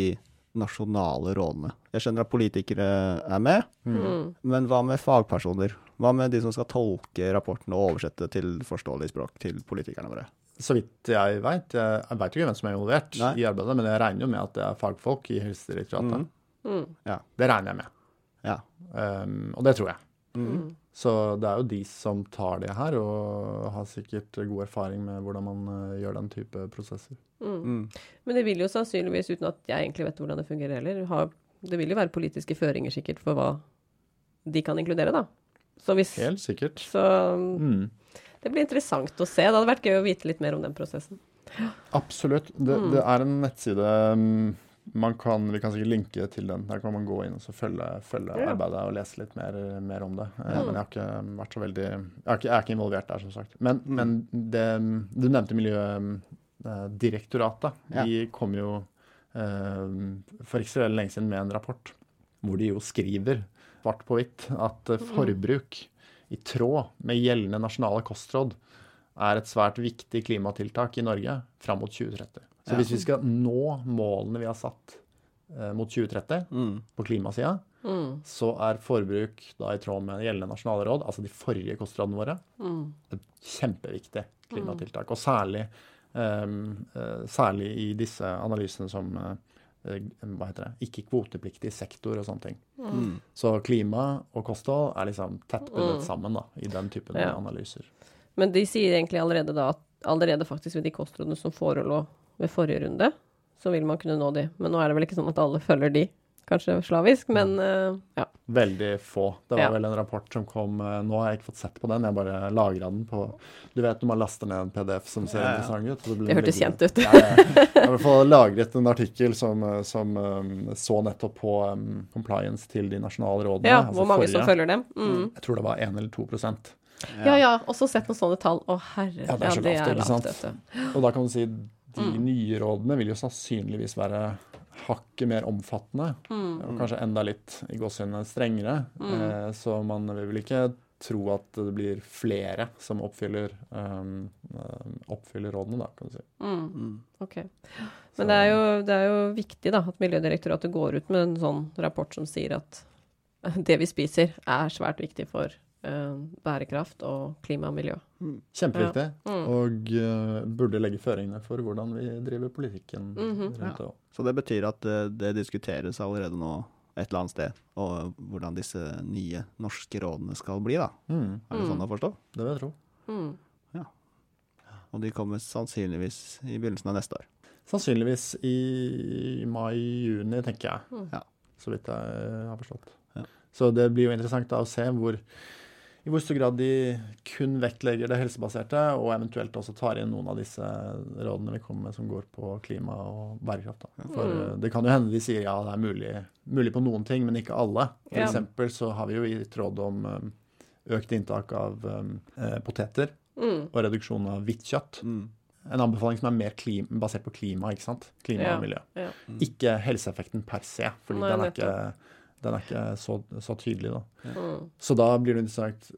nasjonale rådene? Jeg skjønner at politikere er med, Mm. men hva med fagpersoner? Hva med de som skal tolke rapporten og oversette til forståelig språk til politikerne våre? så vidt jeg veit Jeg, vet ikke hvem som er involvert Nei. i arbeidet, men jeg regner jo med at det er fagfolk i Helsedirektoratet. Mm. Det regner jeg med. Ja. Um, og det tror jeg. Mm. Så det er jo de som tar det her, og har sikkert god erfaring med hvordan man eh, gjør den type prosesser. Mm. Mm. Men det vil jo sannsynligvis, uten at jeg egentlig vet hvordan det fungerer heller, ha, det vil jo være politiske føringer sikkert for hva de kan inkludere, da. Så hvis Helt sikkert. Så Mm. det blir interessant å se. Det hadde vært gøy å vite litt mer om den prosessen. Absolutt. Det, Mm. det er en nettside mm, man kan, Vi kan sikkert linke til den. Der kan man gå inn og så følge, følge Ja. arbeidet og lese litt mer, mer om det. Mm. Men jeg har ikke vært så veldig Jeg er ikke, jeg er ikke involvert der, som sagt. Men, Mm. men det, du nevnte Miljødirektoratet. Ja. De kom jo eh, for ikke så veldig lenge siden med en rapport hvor de jo skriver svart på hvitt at eh, forbruk i tråd med gjeldende nasjonale kostråd er et svært viktig klimatiltak i Norge fram mot 2030. Så hvis vi skal nå målene vi har satt eh, mot 2030 Mm. på klimasida, Mm. så er forbruk da i tråd med gjeldende nasjonale råd, altså de forrige kostrådene våre, Mm. et kjempeviktig klimatiltak. Og særlig, eh, særlig i disse analysene som, eh, eh, hva heter det, ikke-kvotepliktig sektor og sånne ting. Mm. Så klima og kosthold er liksom tett bundet sammen da, i den typen Ja. analyser. Men de sier egentlig allerede da at allerede faktisk ved de kostrådene som forelå ved forrige runde, så vil man kunne nå de. Men nå er det vel ikke sånn at alle følger de, kanskje slavisk, men uh, ja. Veldig få. Det var Ja. vel en rapport som kom eh, Nå har jeg ikke fått sett på den, jeg bare lagra den på Du vet når man laster ned en PDF som ser Ja, ja. interessant ut? så blir Det hørtes kjent ut. Ja, ja. Jeg har i hvert fall lagret en artikkel som, eh, som um, så nettopp på um, compliance til de nasjonale rådene. ja altså hvor mange som følger dem. Mm. Jeg tror det var 1 eller 2 ja, Ja ja, også sett noen sånne tall. Å herre, Ja, det er så lavt, ikke sant? vet. Og da kan du si de Mm. nye rådene vil jo sannsynligvis være hakket mer omfattende. Mm. Og kanskje enda litt i gåsehudet strengere. Eh, så man vil ikke tro at det blir flere som oppfyller, um, oppfyller rådene, da, kan du si. Mm. Mm. Ok. Men det er, jo, det er jo viktig da, at Miljødirektoratet går ut med en sånn rapport som sier at det vi spiser er svært viktig for bærekraft og klima og miljø. Kjempeviktig. Mm. Og eh, burde legge føringene for hvordan vi driver politikken Mhm. rundt det òg. Så det betyr at eh, det diskuteres allerede nå et eller annet sted, og hvordan disse nye norske rådene skal bli, da. Mm, Er det sånn å forstå? det vil jeg tro. Mm. Og de kommer sannsynligvis i begynnelsen av neste år. Sannsynligvis i mai-juni, tenker jeg. Mm. Ja. Så vidt jeg har forstått. Ja. Så det blir jo interessant da å se hvor, i hvor stor grad de kun vektlegger det helsebaserte, og eventuelt også tar inn noen av disse rådene vi kommer med som går på klima og bærekraft. Da. For Mm. eh, det kan jo hende de sier ja, det er mulig, mulig på noen ting, men ikke alle. For Ja. eksempel så har vi jo gitt råd om eh, økt inntak av eh, poteter Mm. og reduksjon av hvitt kjøtt. Mm. En anbefaling som er mer klim basert på klima, ikke sant? Klima Ja, og miljø. ja. Ikke helseeffekten per se, fordi Nei, den er ikke, den er ikke så, så tydelig. Da. Mm. Så da blir det interessant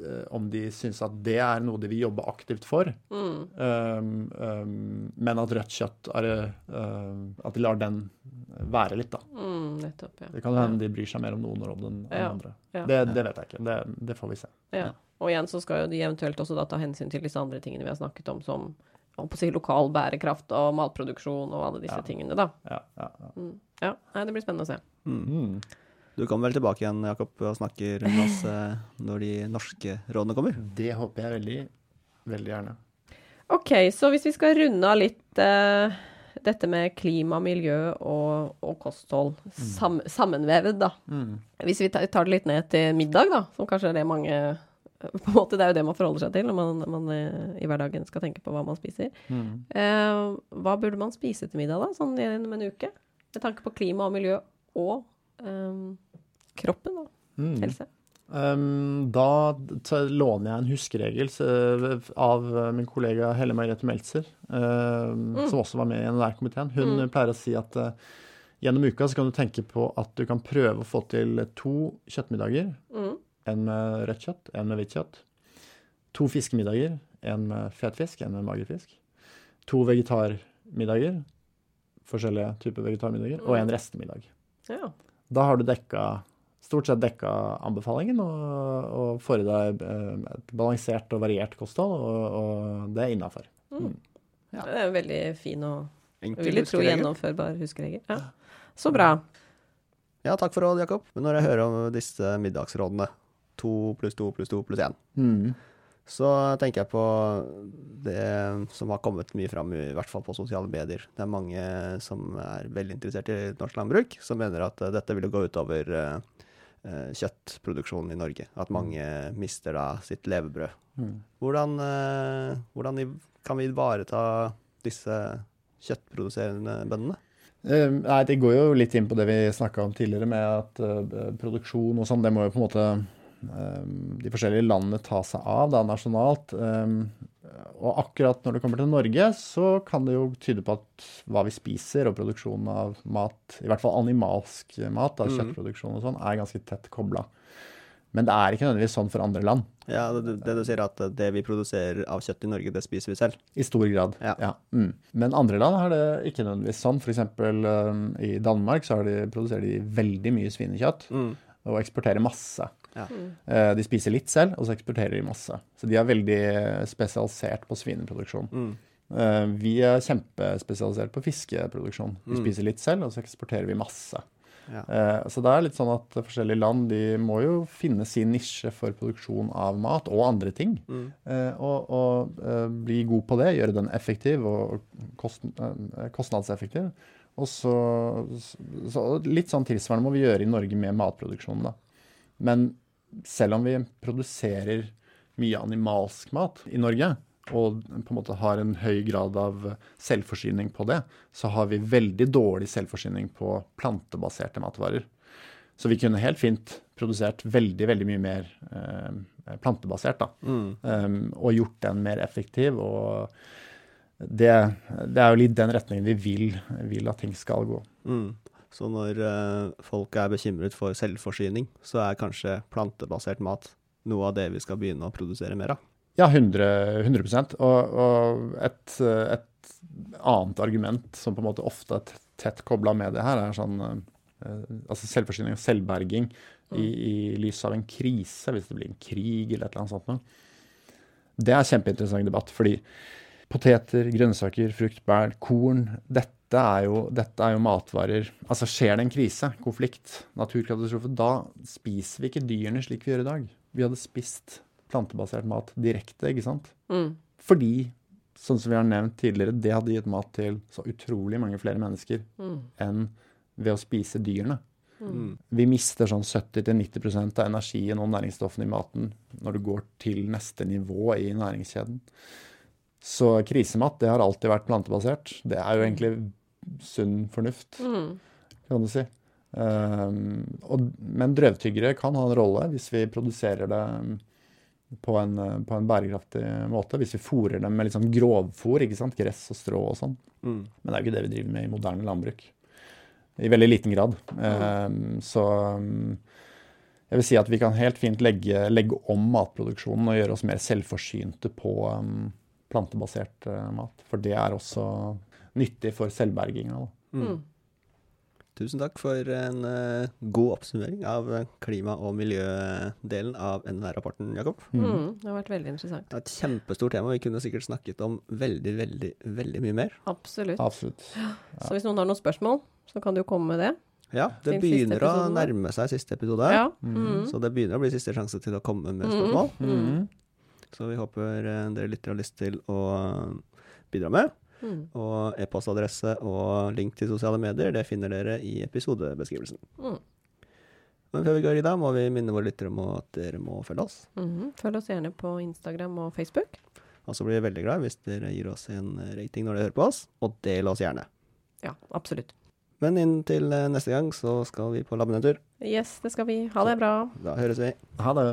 eh, om de syns at det er noe de vil jobbe aktivt for, Mm. um, um, men at rødt kjøtt er um, At de lar den være litt, da. Mm. Nettopp, ja. Det kan hende de bryr seg mer om noen råd enn den Ja, andre. ja. Det, det vet jeg ikke. Det, det får vi se. Ja. Og igjen så skal jo de eventuelt også da ta hensyn til disse andre tingene vi har snakket om, som jeg på å si, lokal bærekraft og matproduksjon og alle disse Ja. tingene, da. Ja, ja, ja. Mm. Ja, nei, det blir spennende å se. Mm. Du kommer vel tilbake igjen, Jakob, og snakker med oss eh, når de norske rådene kommer? Det håper jeg veldig, veldig gjerne. OK, så hvis vi skal runde av litt uh, dette med klima, miljø og, og kosthold sam, sammenvevet, da. Mm. Hvis vi tar tar det litt ned til middag, da, som kanskje er det mange på en måte, Det er jo det man forholder seg til når man, man eh, i hverdagen skal tenke på hva man spiser. Mm. Uh, hva burde man spise til middag, da, sånn gjennom en uke? Med tanke på klima og miljø og um, kroppen, og Mm. Helse. Um, da låner jeg en huskeregel av min kollega Helle Margrethe Meltzer, um, som også var med i NLR-komiteen. Hun Mm. pleier å si at uh, gjennom uka så kan du tenke på at du kan prøve å få til to kjøttmiddager. Mm. En med rødt kjøtt, en med hvitt kjøtt. To fiskemiddager, en med fet fisk, en med mager fisk. To vegetarmiddager, forskjellige typer vegetarmiddager, og en restemiddag. Ja. Da har du dekka stort sett dekka anbefalingen og, og får i deg eh, et balansert og variert kosthold, og, og det er innafor. Det er en veldig fin og Enkel vil jeg tro gjennomførbar huskeregel. Ja. Så bra. Ja, takk for råd, Jakob. Men når jeg hører om disse middagsrådene, to pluss to pluss to pluss én, Mm. Så tenker jeg på det som har kommet mye fram, i hvert fall på sosiale medier. Det er mange som er veldig interessert i norsk landbruk, som mener at eh, dette ville gå utover eh, eh, kjøttproduksjonen i Norge. At mange mister da sitt levebrød. Mm. Hvordan, hvordan kan vi ivareta disse kjøttproduserende bøndene? Nei, det går jo litt inn på det vi snakka om tidligere, med at produksjon og sånn, det må jo på en måte de forskjellige landene ta seg av da, nasjonalt. Eh, og akkurat når det kommer til Norge, så kan det jo tyde på at hva vi spiser og produksjonen av mat, i hvert fall animalsk mat, da, Mhm. kjøttproduksjon og sånn, er ganske tett kobla. Men det er ikke nødvendigvis sånn for andre land. Ja, det, det du sier at det vi produserer av kjøtt i Norge, det spiser vi selv. I stor grad. Ja. Mm. Men andre land har det ikke nødvendigvis sånn. F.eks. Um, i Danmark så har de, produserer de veldig mye svinekjøtt og eksporterer masse. Ja. Eh, de spiser litt selv, og så eksporterer de masse. Så de er veldig spesialisert på svineproduksjon. Mm. Eh, vi er kjempespesialisert på fiskeproduksjon. Vi Mm. spiser litt selv, og så eksporterer vi masse. Ja. Eh, Så det er litt sånn at forskjellige land de må jo finne sin nisje for produksjon av mat og andre ting. Mm. Eh, Og, og eh, bli god på det, gjøre den effektiv og kost, eh, kostnadseffektiv. Og så, så litt sånn tilsvarende må vi gjøre i Norge med matproduksjonen, da. Men selv om vi produserer mye animalsk mat i Norge, og på en måte har en høy grad av selvforsyning på det, så har vi veldig dårlig selvforsyning på plantebaserte matvarer. Så vi kunne helt fint produsert veldig, veldig mye mer eh, plantebasert, da. Mm. Um, og gjort den mer effektiv. Og det, det er jo litt den retningen vi vil, vil at ting skal gå. Mm. Så når eh, folk er bekymret for selvforsyning, så er kanskje plantebasert mat noe av det vi skal begynne å produsere mer av? Ja, 100, 100 Og, og et, et annet argument som på en måte ofte er tett, kobla med det her, er sånn eh, altså selvforsyning og selvberging i, i lys av en krise, hvis det blir en krig eller et eller annet sånt noe. Det er kjempeinteressant debatt, fordi poteter, grønnsaker, frukt, bær, korn dette er, jo, dette er jo matvarer Altså skjer det en krise, konflikt, naturkatastrofe, da spiser vi ikke dyrene slik vi gjør i dag. Vi hadde spist plantebasert mat direkte, ikke sant? Mm. Fordi, sånn som vi har nevnt tidligere, det hadde gitt mat til så utrolig mange flere mennesker Mm. enn ved å spise dyrene. Mm. Vi mister sånn 70-90% av energien og næringsstoffene i maten når du går til neste nivå i næringskjeden. Så krisemat, det har alltid vært plantebasert. Det er jo egentlig sunn fornuft, Mm. kan du si. Um, og, men drøvtyggere kan ha en rolle hvis vi produserer det um, på en, på en bærekraftig måte. Hvis vi fôrer dem med litt sånn grovfôr, ikke sant? gress og strå og sånn. Mm. Men det er jo ikke det vi driver med i moderne landbruk. I veldig liten grad. Um, så um, jeg vil si at vi kan helt fint legge, legge om matproduksjonen og gjøre oss mer selvforsynte på plantebasert uh, mat. For det er også nyttig for selvberginga. Mm. Tusen takk for en eh, god oppsummering av eh, klima- og miljødelen av NNR-rapporten, Jakob. Mm. Det har vært veldig interessant. Det er et kjempestort tema, vi kunne sikkert snakket om veldig, veldig, veldig mye mer. Absolutt. Absolutt. Så hvis noen har noen spørsmål, så kan du jo komme med det. Ja, det begynner å nærme seg siste episode, Ja. Mm. Mm. så det begynner å bli siste sjanse til å komme med Mm. spørsmål. Mm. Så vi håper eh, dere lytter har lyst til å bidra med. Mm. Og e-postadresse og link til sosiale medier, det finner dere i episodebeskrivelsen. Mm. Men før vi går i dag, må vi minne våre lyttere om at dere må følge oss. Mhm. Følg oss gjerne på Instagram og Facebook. Og så blir vi veldig glad hvis dere gir oss en rating når dere hører på oss, og del oss gjerne. Ja, absolutt. Men inntil eh, neste gang så skal vi på labbenetur. Yes, det skal vi. Ha det bra. Da høres vi. Ha det.